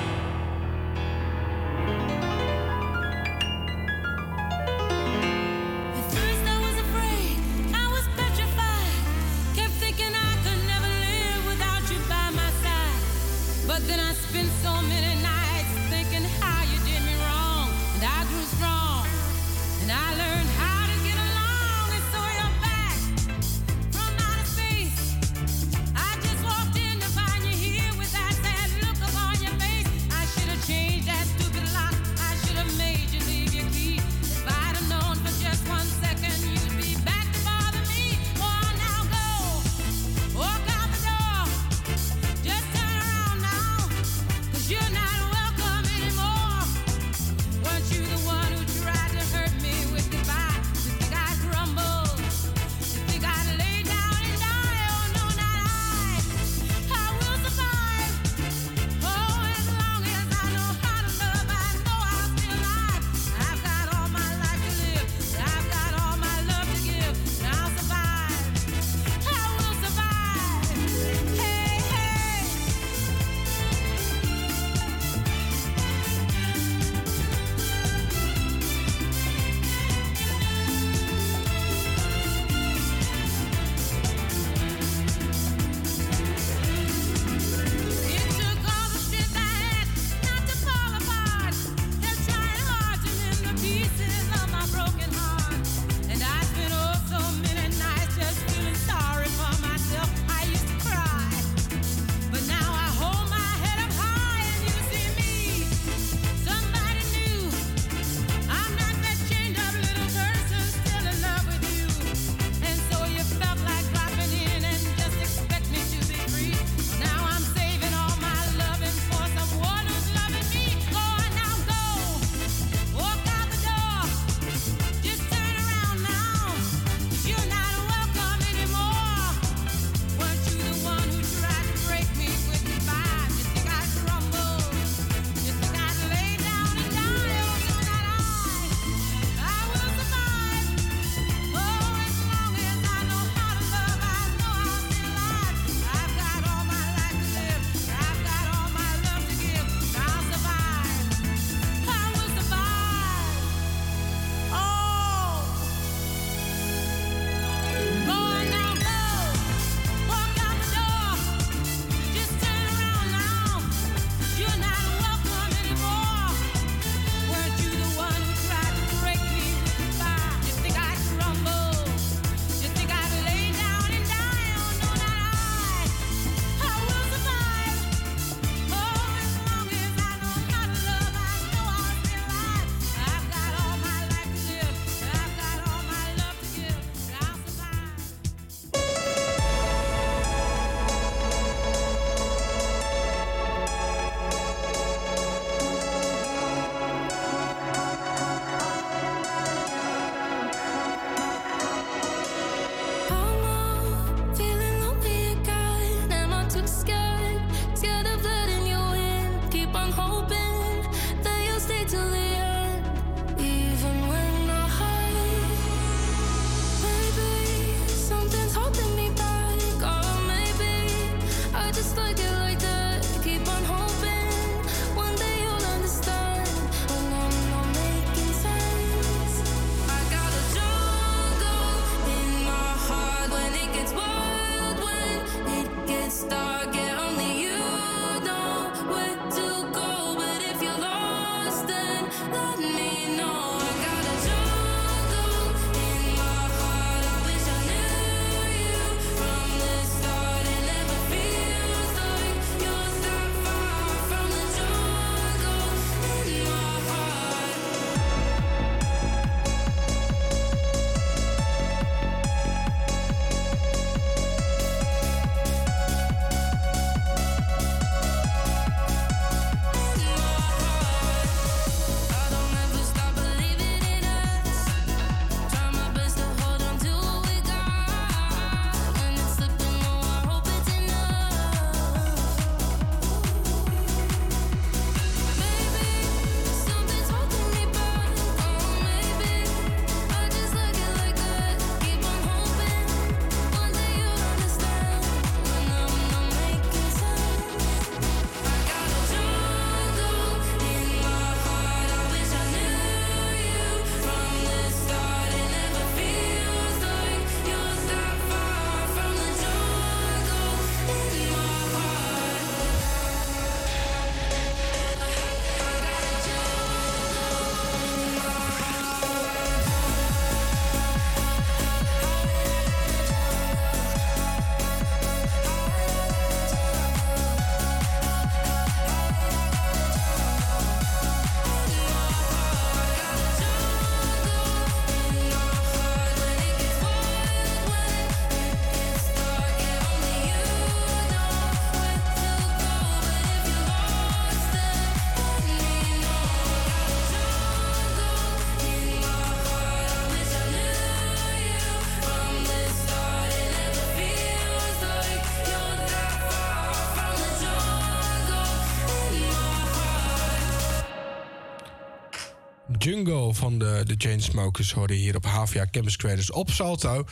Jungle van de, de Chainsmokers hoorde hier op HVA Campus Creators dus op Salto.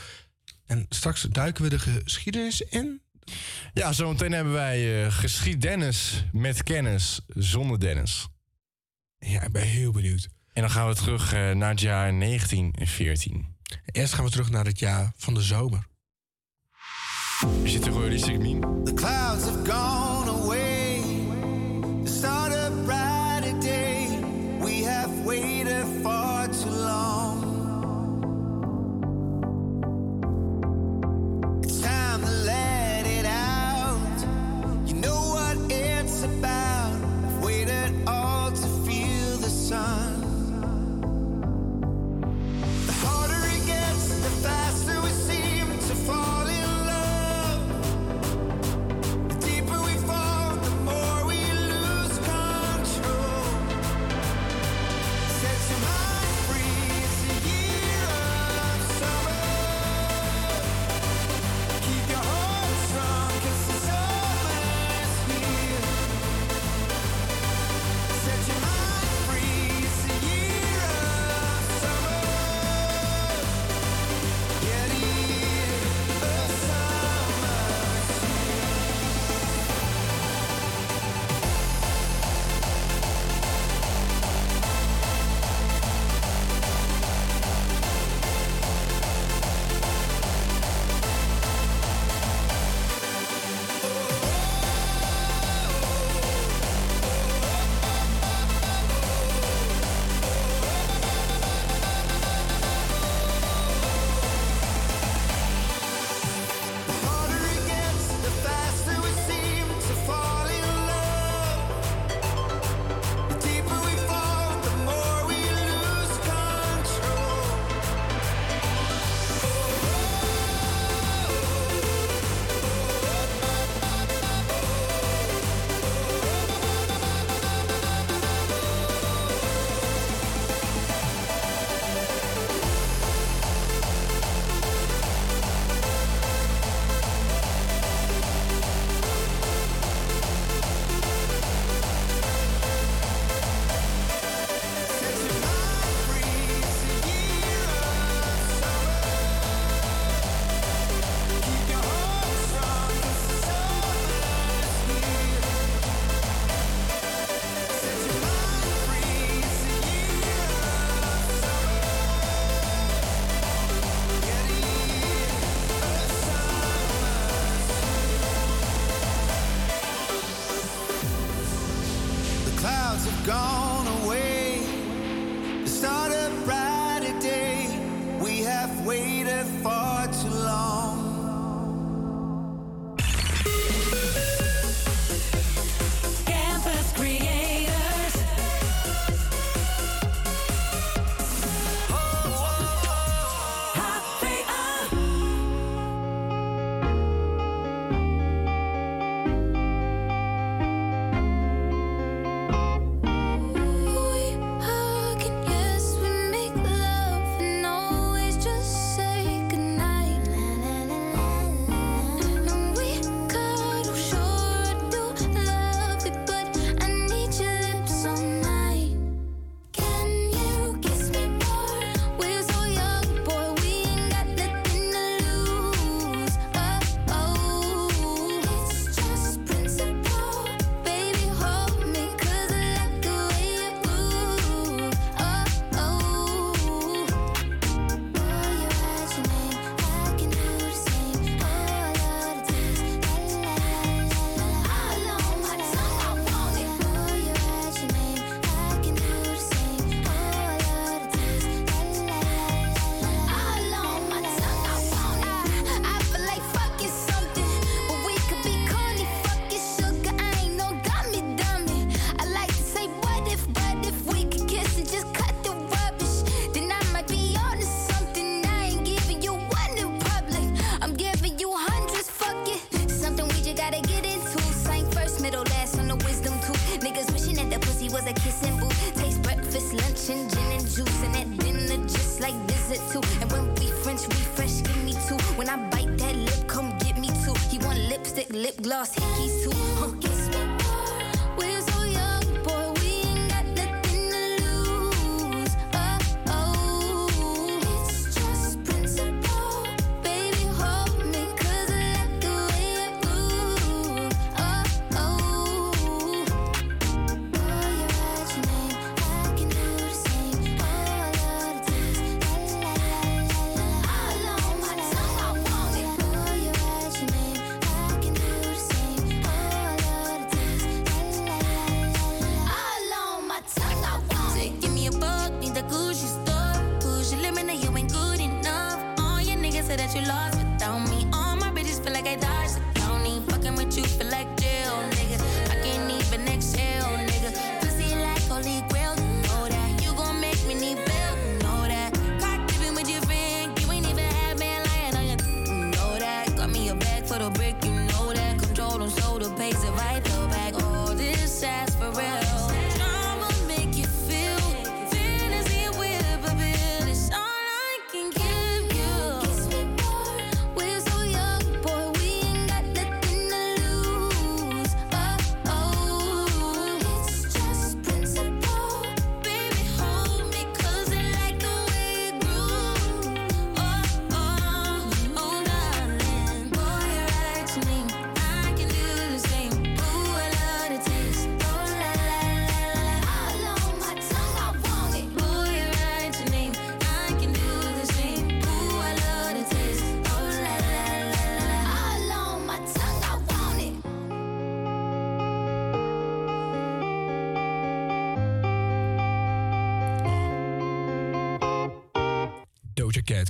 En straks duiken we de geschiedenis in. Ja, zometeen hebben wij eh, geschiedenis met kennis zonder Dennis. Ja, ik ben heel benieuwd. En dan gaan we terug eh, naar het jaar 1914. Eerst gaan we terug naar het jaar van de zomer. Zit er gewoon in. The clouds have gone.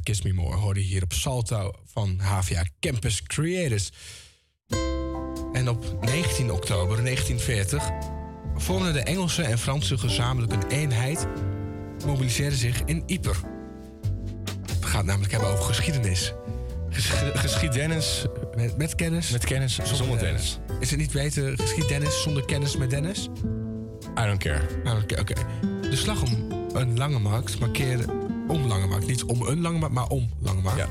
Kiss Me More hoorde je hier op Salto van HVA Campus Creators. En op 19 oktober 1940 vormden de Engelse en Fransen gezamenlijk een eenheid, mobiliseerden zich in Ypres. Het gaat namelijk hebben over geschiedenis. Geschieddennis. Met, met kennis? Met kennis, zonder tennis. Is het niet beter geschieddennis zonder kennis met Dennis? I don't care. I don't care, oké. De slag om een lange markt markeerde... Om lange markt, niet om een lange markt, maar om lange markt.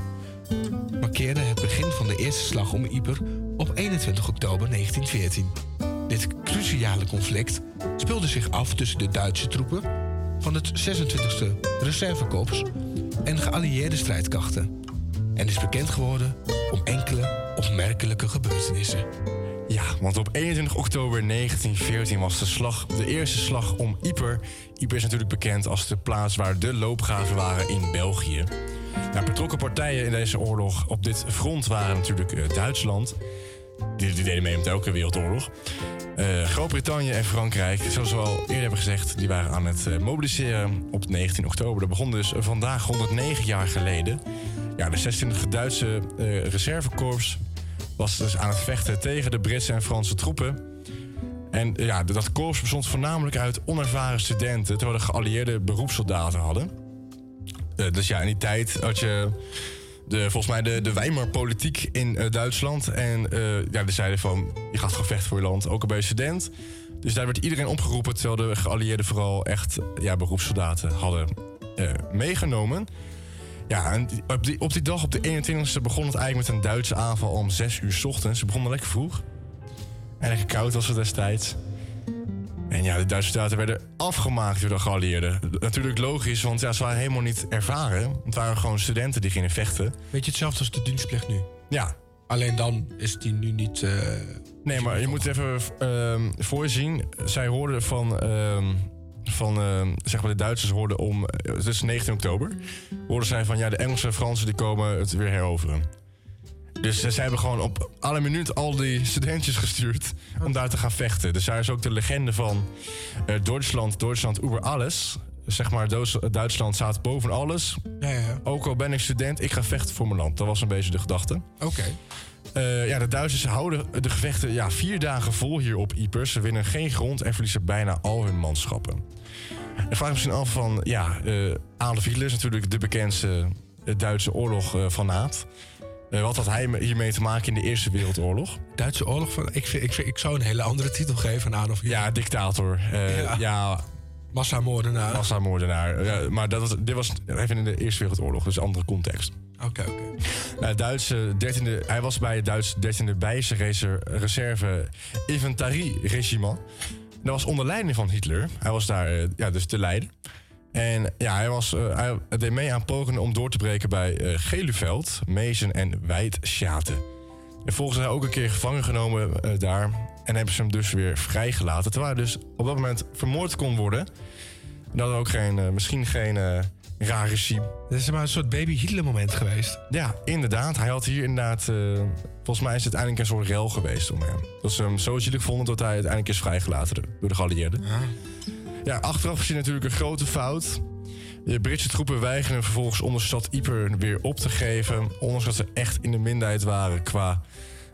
Markeerde het begin van de eerste slag om Ypres op 21 oktober 1914. Dit cruciale conflict speelde zich af tussen de Duitse troepen... van het 26e Reservekorps en geallieerde strijdkrachten. En is bekend geworden om enkele opmerkelijke gebeurtenissen. Ja, want op 21 oktober 1914 was de, slag, de eerste slag om Ypres. Ypres is natuurlijk bekend als de plaats waar de loopgraven waren in België. Nou, betrokken partijen in deze oorlog op dit front waren natuurlijk eh, Duitsland. Die, deden mee met elke wereldoorlog. Eh, Groot-Brittannië en Frankrijk, zoals we al eerder hebben gezegd, die waren aan het eh, mobiliseren op 19 oktober. Dat begon dus vandaag 109 jaar geleden. Ja, de 26e Duitse reservekorps was dus aan het vechten tegen de Britse en Franse troepen. En ja, dat korps bestond voornamelijk uit onervaren studenten, terwijl de geallieerde beroepssoldaten hadden. Eh, dus ja, in die tijd had je de, volgens mij de, de Weimar-politiek in eh, Duitsland. En eh ja, die zeiden van, je gaat gevechten voor je land, ook al ben je student. Dus daar werd iedereen opgeroepen, terwijl de geallieerden vooral echt ja, beroepssoldaten hadden meegenomen. Ja, en op die, op die dag, op de 21ste, begon het eigenlijk met een Duitse aanval om 6 uur 's ochtends. Ze begonnen lekker vroeg. En lekker koud was het destijds. En ja, de Duitse soldaten werden afgemaakt door de geallieerden. Natuurlijk logisch, want ja, ze waren helemaal niet ervaren. Het waren gewoon studenten die gingen vechten. Weet je hetzelfde als de dienstplicht nu? Ja. Alleen dan is die nu niet... eh, Nee, maar je moet even ehm voorzien. Zij hoorden van, ehm, van ehm, zeg maar de Duitsers hoorden om, eh, het is 19 oktober, hoorden zij van ja, de Engelsen en Fransen die komen het weer heroveren. Dus eh, zij hebben gewoon op alle minuut al die studentjes gestuurd om daar te gaan vechten. Dus daar is ook de legende van eh, Duitsland, Duitsland over alles. Zeg maar, Duits- Duitsland staat boven alles. Ja, ja. Ook al ben ik student, ik ga vechten voor mijn land. Dat was een beetje de gedachte. Oké. Eh, ja, de Duitsers houden de gevechten ja, vier dagen vol hier op Ypres. Ze winnen geen grond en verliezen bijna al hun manschappen. En vraag misschien af van, ja, eh Adolf Hitler is natuurlijk de bekendste eh, Duitse oorlog eh, van naad. Wat had hij me- hiermee te maken in de Eerste Wereldoorlog? Duitse oorlog van... Ik, vind, ik, vind, ik zou een hele andere titel geven aan Adolf Hitler. Ja, dictator. Ja. ja. Massamoordenaar. Massamoordenaar. Ja, maar dat was, dit was even in de Eerste Wereldoorlog, dus een andere context. Oké, oké. Nou, Duitse 13e, hij was bij het Duitse 13e Bijse reser- reserve infanterie-regiment. Dat was onder leiding van Hitler. Hij was daar eh, ja, dus te leiden. En ja, hij, was, eh, hij deed mee aan pogingen om door te breken bij eh Geluveld, Mezen en Wijtschaten. En volgens hij ook een keer gevangen genomen eh, daar. En hebben ze hem dus weer vrijgelaten. Terwijl hij dus op dat moment vermoord kon worden. Dat ook geen, eh, misschien geen eh, raar regime. Dit is maar een soort baby Hitler moment geweest. Ja, inderdaad. Hij had hier inderdaad... eh, volgens mij is het uiteindelijk een soort rel geweest om hem. Dat ze hem zo zielig vonden dat hij uiteindelijk is vrijgelaten door de geallieerden. Ja, achteraf gezien natuurlijk een grote fout. De Britse troepen weigeren vervolgens om de stad Ypres weer op te geven. Ondanks dat ze echt in de minderheid waren qua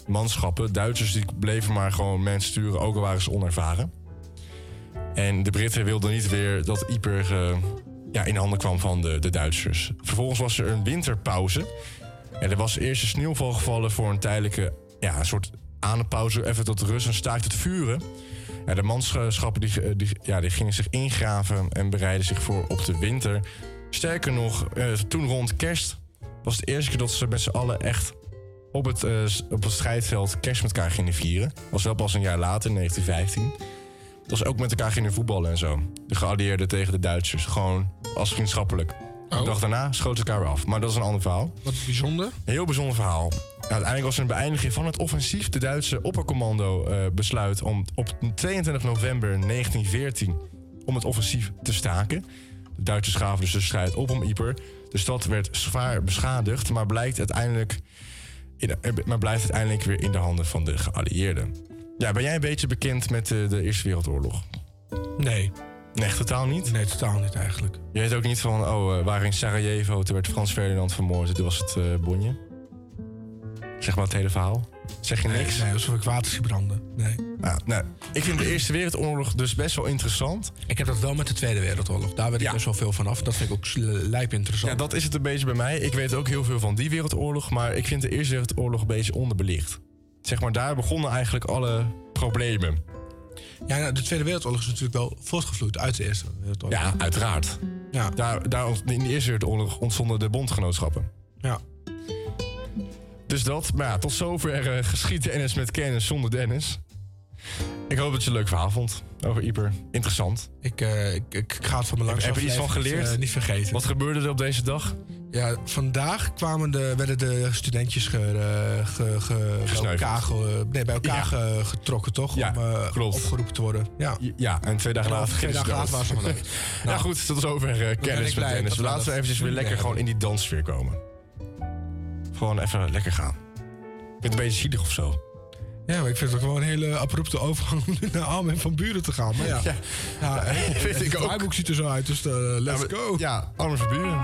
manschappen. Duitsers die bleven maar gewoon mensen sturen, ook al waren ze onervaren. En de Britten wilden niet weer dat Ypres eh, ja, in handen kwam van de, de Duitsers. Vervolgens was er een winterpauze. En er was eerst een sneeuwval gevallen voor een tijdelijke ja, een soort adempauze. Even tot rust en staakt het vuren. Ja, de manschappen die, eh, die, ja, die gingen zich ingraven en bereidden zich voor op de winter. Sterker nog, eh, toen rond kerst was het de eerste keer dat ze met z'n allen echt op het, eh, op het strijdveld kerst met elkaar gingen vieren. was wel pas een jaar later, in 1915. Dat ze ook met elkaar gingen voetballen en zo. De geallieerden tegen de Duitsers. Gewoon als vriendschappelijk. De dag daarna schoten ze elkaar af. Maar dat is een ander verhaal. Wat bijzonder. Een heel bijzonder verhaal. Uiteindelijk was er een beëindiging van het offensief. De Duitse oppercommando eh, besluit om op 22 november 1914 om het offensief te staken. De Duitsers gaven dus de strijd op om Ypres. De stad werd zwaar beschadigd, maar, blijkt uiteindelijk eh, maar blijft uiteindelijk weer in de handen van de geallieerden. Ja, ben jij een beetje bekend met eh, de Eerste Wereldoorlog? Nee. Nee, totaal niet? Nee, totaal niet eigenlijk. Je weet ook niet van, oh, eh, we waren in Sarajevo, toen werd Frans Ferdinand vermoord. Toen was het eh, Bonje. Zeg maar het hele verhaal. Zeg je Nee, niks? nee, alsof ik water zie branden. Nee. Ja, nou, ik vind de Eerste Wereldoorlog dus best wel interessant. Ik heb dat wel met de Tweede Wereldoorlog. Daar weet ik best wel veel vanaf. Dat vind ik ook lijp interessant. Ja, dat is het een beetje bij mij. Ik weet ook heel veel van die wereldoorlog, maar ik vind de Eerste Wereldoorlog een beetje onderbelicht. Zeg maar, daar begonnen eigenlijk alle problemen. Ja, nou, de Tweede Wereldoorlog is natuurlijk wel voortgevloeid uit de Eerste Wereldoorlog. Ja, uiteraard. Ja. Daar, daar, in de Eerste Wereldoorlog ontstonden de bondgenootschappen. Ja. Dus dat, maar ja, tot zover uh, geschiet Dennis met kennis zonder Dennis. Ik hoop dat je een leuk verhaal vond over Ieper. Interessant. Ik, eh, ik, ik ga het van me langs Heb je iets van geleerd? eh, niet vergeten. Wat gebeurde er op deze dag? Ja, vandaag kwamen de, werden de studentjes ge, eh, ge, ge- bij elkaar, ge- nee, bij elkaar Ja. ge- getrokken, toch? Ja, Om eh, klopt. opgeroepen te worden. Ja. Ja, en twee dagen En later twee dagen later ze gewoon dood. Ja, goed, tot zover uh, kennis met Dennis. Laten we eventjes weer lekker gewoon in die danssfeer komen. Gewoon even lekker gaan. Ik vind het een beetje zielig of zo. Ja, maar ik vind het ook wel een hele abrupte overgang om naar Armin van Buren te gaan. Maar ja, Ja. ja, vind het ik ook. draaiboek ziet er zo uit, dus eh, let's go. Ja, Armin van Buren.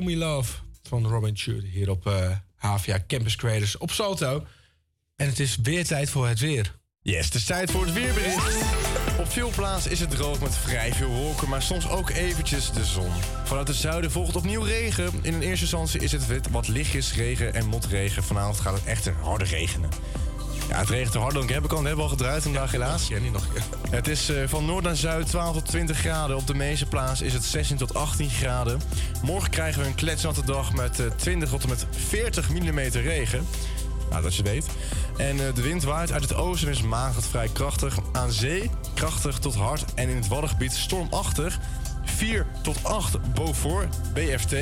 Show Me Love van Robin Schur hier op eh HVA Campus Creators op Salto. En het is weer tijd voor het weer. Yes, het is tijd voor het weerbericht. Op veel plaatsen is het droog met vrij veel wolken, maar soms ook eventjes de zon. Vanuit het zuiden volgt opnieuw regen. In een eerste instantie is het wit- wat lichtjes regen en motregen. Vanavond gaat het echt harde regenen. Ja, het regent hard dan ik hebben kan. Dat hebben al gedraaid vandaag helaas. Ja, niet nog. Het is eh, van noord naar zuid 12 tot 20 graden. Op de meeste plaatsen is het 16 tot 18 graden. Morgen krijgen we een kletsnatte dag met eh, 20 tot en met 40 mm regen. Nou, dat je weet. En eh, de wind waait uit het oosten en is tot vrij krachtig. Aan zee krachtig tot hard en in het Waddengebied stormachtig. 4 tot 8 Beaufort, BFT.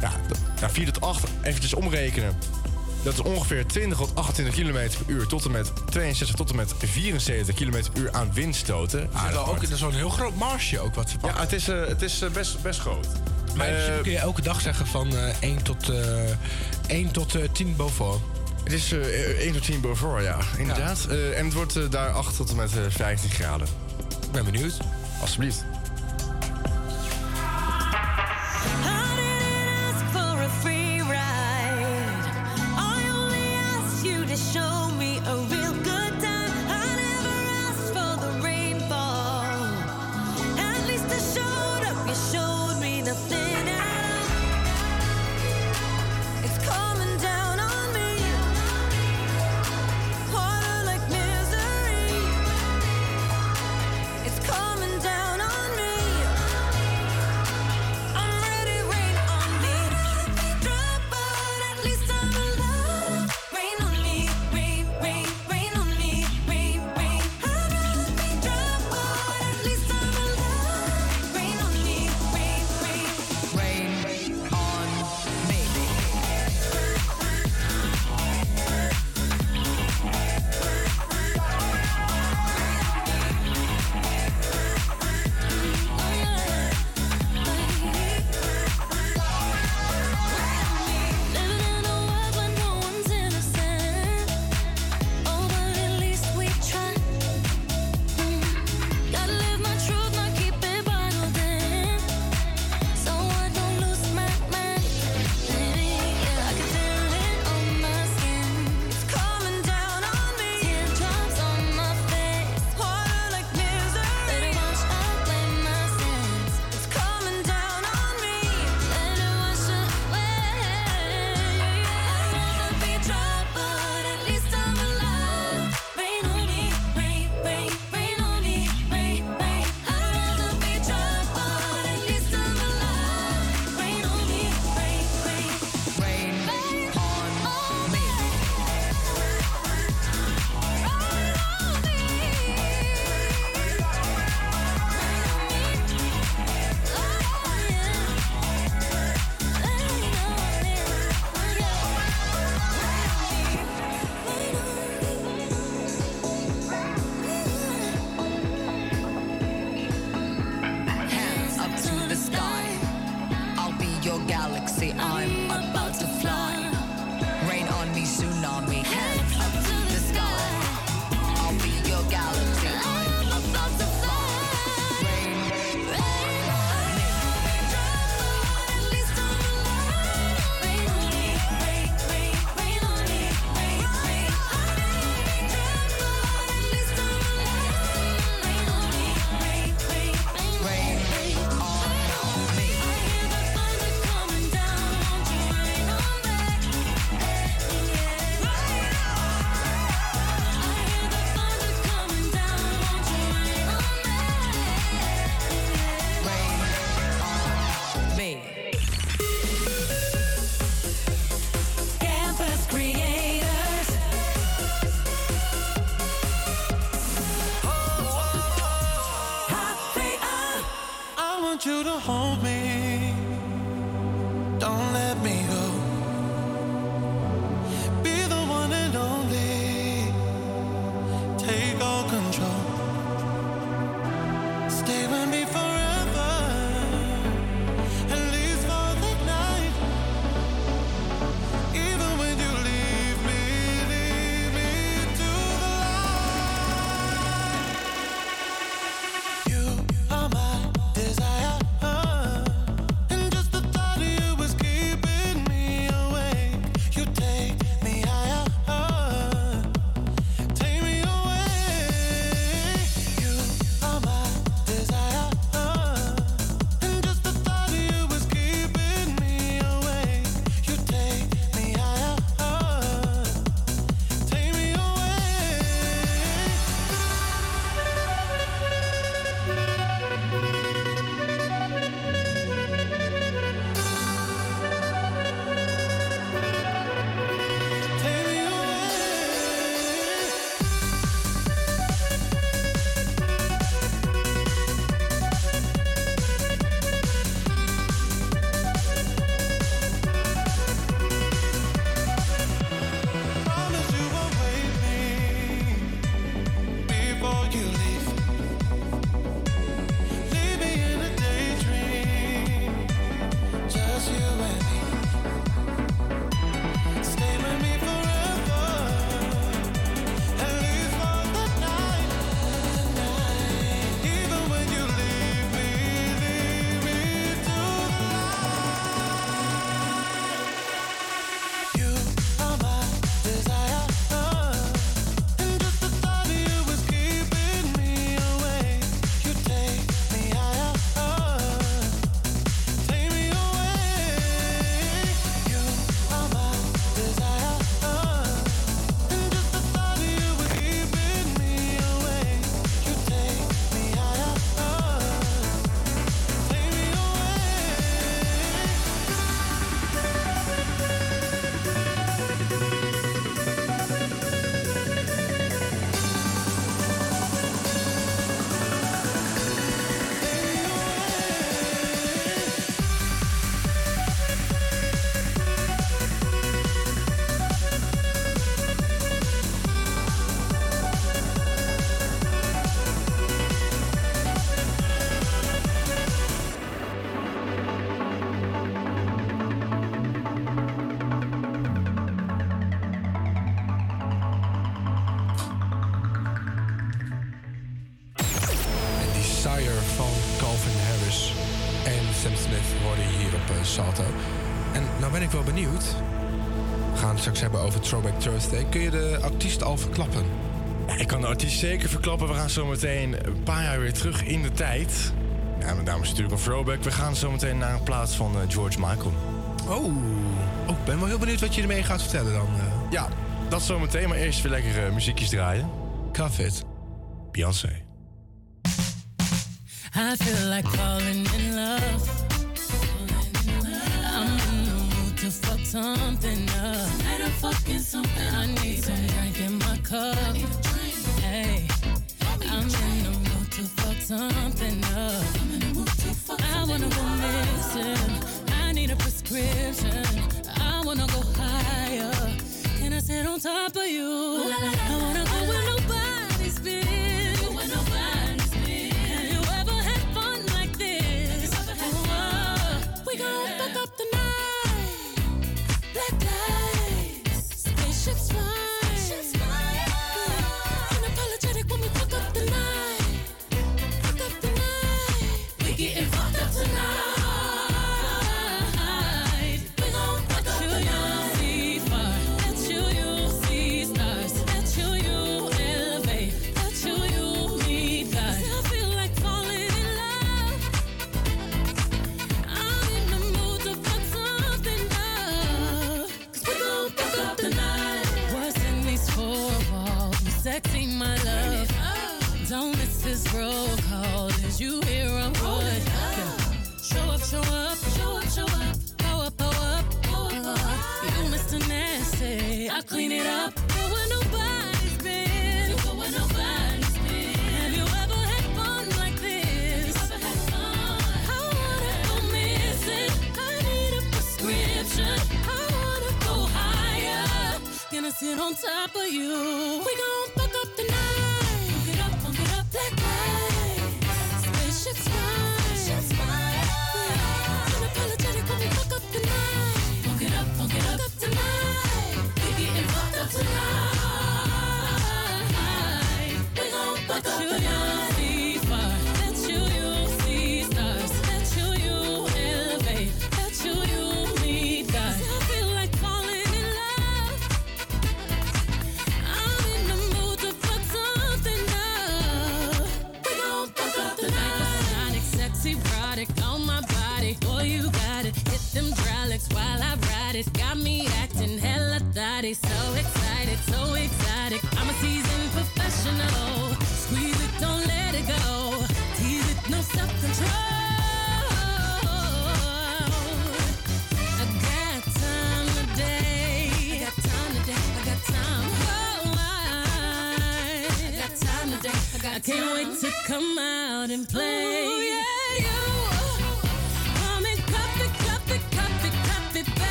Ja, 4 tot 8 eventjes omrekenen. Dat is ongeveer 20 tot 28 km per uur tot en met 62 tot en met 74 km uur aan windstoten. Ah, dat, ook, is zo'n heel groot marsje ook wat ze Ja, het is, eh, het is eh, best, best groot. Maar in Eh, principe kun je elke dag zeggen van eh 1 tot, eh 1 tot eh 10 Beaufort. Het is eh 1 tot 10 Beaufort, ja, inderdaad. Eh, en het wordt daar 8 tot en met eh, 15 graden. Ik ben benieuwd. Alsjeblieft. kun je de artiest al verklappen? Ik kan de artiest zeker verklappen. We gaan zo meteen een paar jaar weer terug in de tijd. Ja, mijn dames natuurlijk een throwback. We gaan zo meteen naar een plaats van eh, George Michael. Oh, oh, ik ben wel heel benieuwd wat je ermee gaat vertellen dan. Eh. Ja, dat zometeen. Maar eerst weer lekker eh, muziekjes draaien. Cuff it. Beyoncé.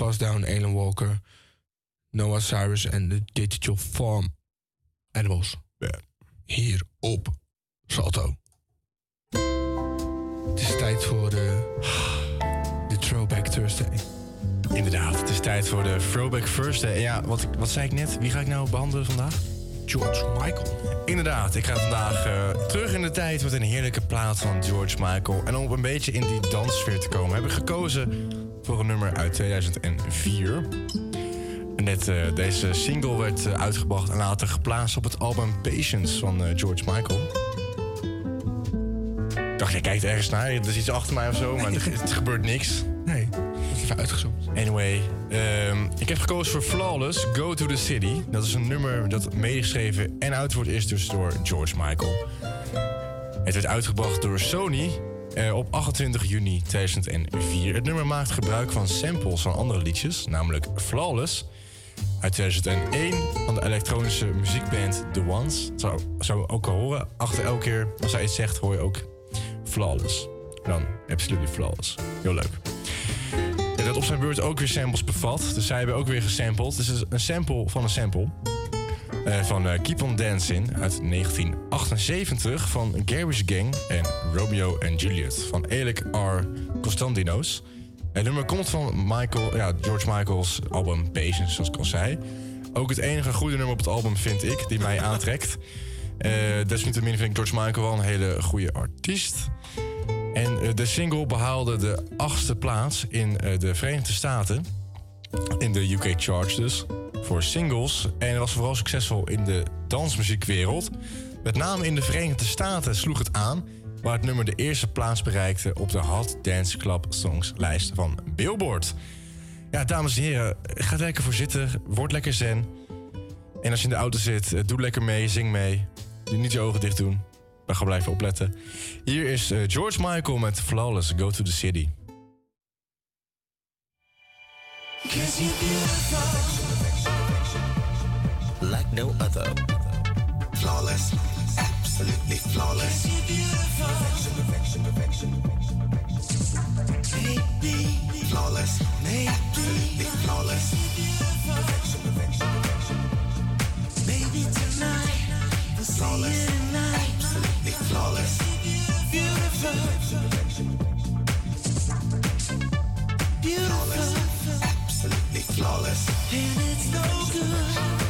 Alpha's Down, Alan Walker, Noah Cyrus en de Digital Farm Animals. Hier op Salto. Het is tijd voor de, de Throwback Thursday. Inderdaad, het is tijd voor de Throwback Thursday. En ja, wat, wat zei ik net? Wie ga ik nou behandelen vandaag? George Michael. Inderdaad, ik ga vandaag eh, terug in de tijd met een heerlijke plaat van George Michael. En om een beetje in die danssfeer te komen, heb ik gekozen voor een nummer uit 2004. En net, eh, deze single werd eh, uitgebracht en later geplaatst op het album Patience van eh, George Michael. Ik dacht, jij kijkt ergens naar, er is iets achter mij of zo, maar er, het gebeurt niks. Nee, even uitgezoomd. Anyway, ehm, ik heb gekozen voor Flawless, Go to the City. Dat is een nummer dat meegeschreven en uitgevoerd is dus door George Michael. Het werd uitgebracht door Sony eh, op 28 juni 2004. Het nummer maakt gebruik van samples van andere liedjes, namelijk Flawless uit 2001 van de elektronische muziekband The Ones. Zo, zo ook al horen. Achter elke keer als hij iets zegt, hoor je ook Flawless. Dan Absolutely Flawless. Heel leuk. Dat op zijn beurt ook weer samples bevat. Dus zij hebben ook weer gesampled. Dus het is een sample van een sample. Eh, van eh, Keep On Dancing uit 1978 van Garage Gang en Romeo and Juliet van Alec R. Constantinos. Het nummer komt van Michael, ja, George Michael's album Patience, zoals ik al zei. Ook het enige goede nummer op het album vind ik, die mij aantrekt. Eh desniettemin vind ik George Michael wel een hele goede artiest. En de single behaalde de achtste plaats in de Verenigde Staten. In de UK charts dus. Voor singles. En was vooral succesvol in de dansmuziekwereld. Met name in de Verenigde Staten sloeg het aan. Waar het nummer de eerste plaats bereikte op de Hot Dance Club Songs lijst van Billboard. Ja, dames en heren, ga er lekker voor zitten. Word lekker zen. En als je in de auto zit, eh, doe lekker mee, zing mee. Niet je ogen dicht doen. Maar ga blijven opletten. Hier is eh, George Michael met Flawless, Go to the City. like no other. Flawless, absolutely flawless. Perfection, perfection, perfection, Baby. Flawless, Baby. absolutely flawless. Perfection, perfection, perfection. Baby, tonight, we'll flawless, tonight. absolutely flawless. Beautiful, beautiful, flawless, absolutely flawless. And it's no good.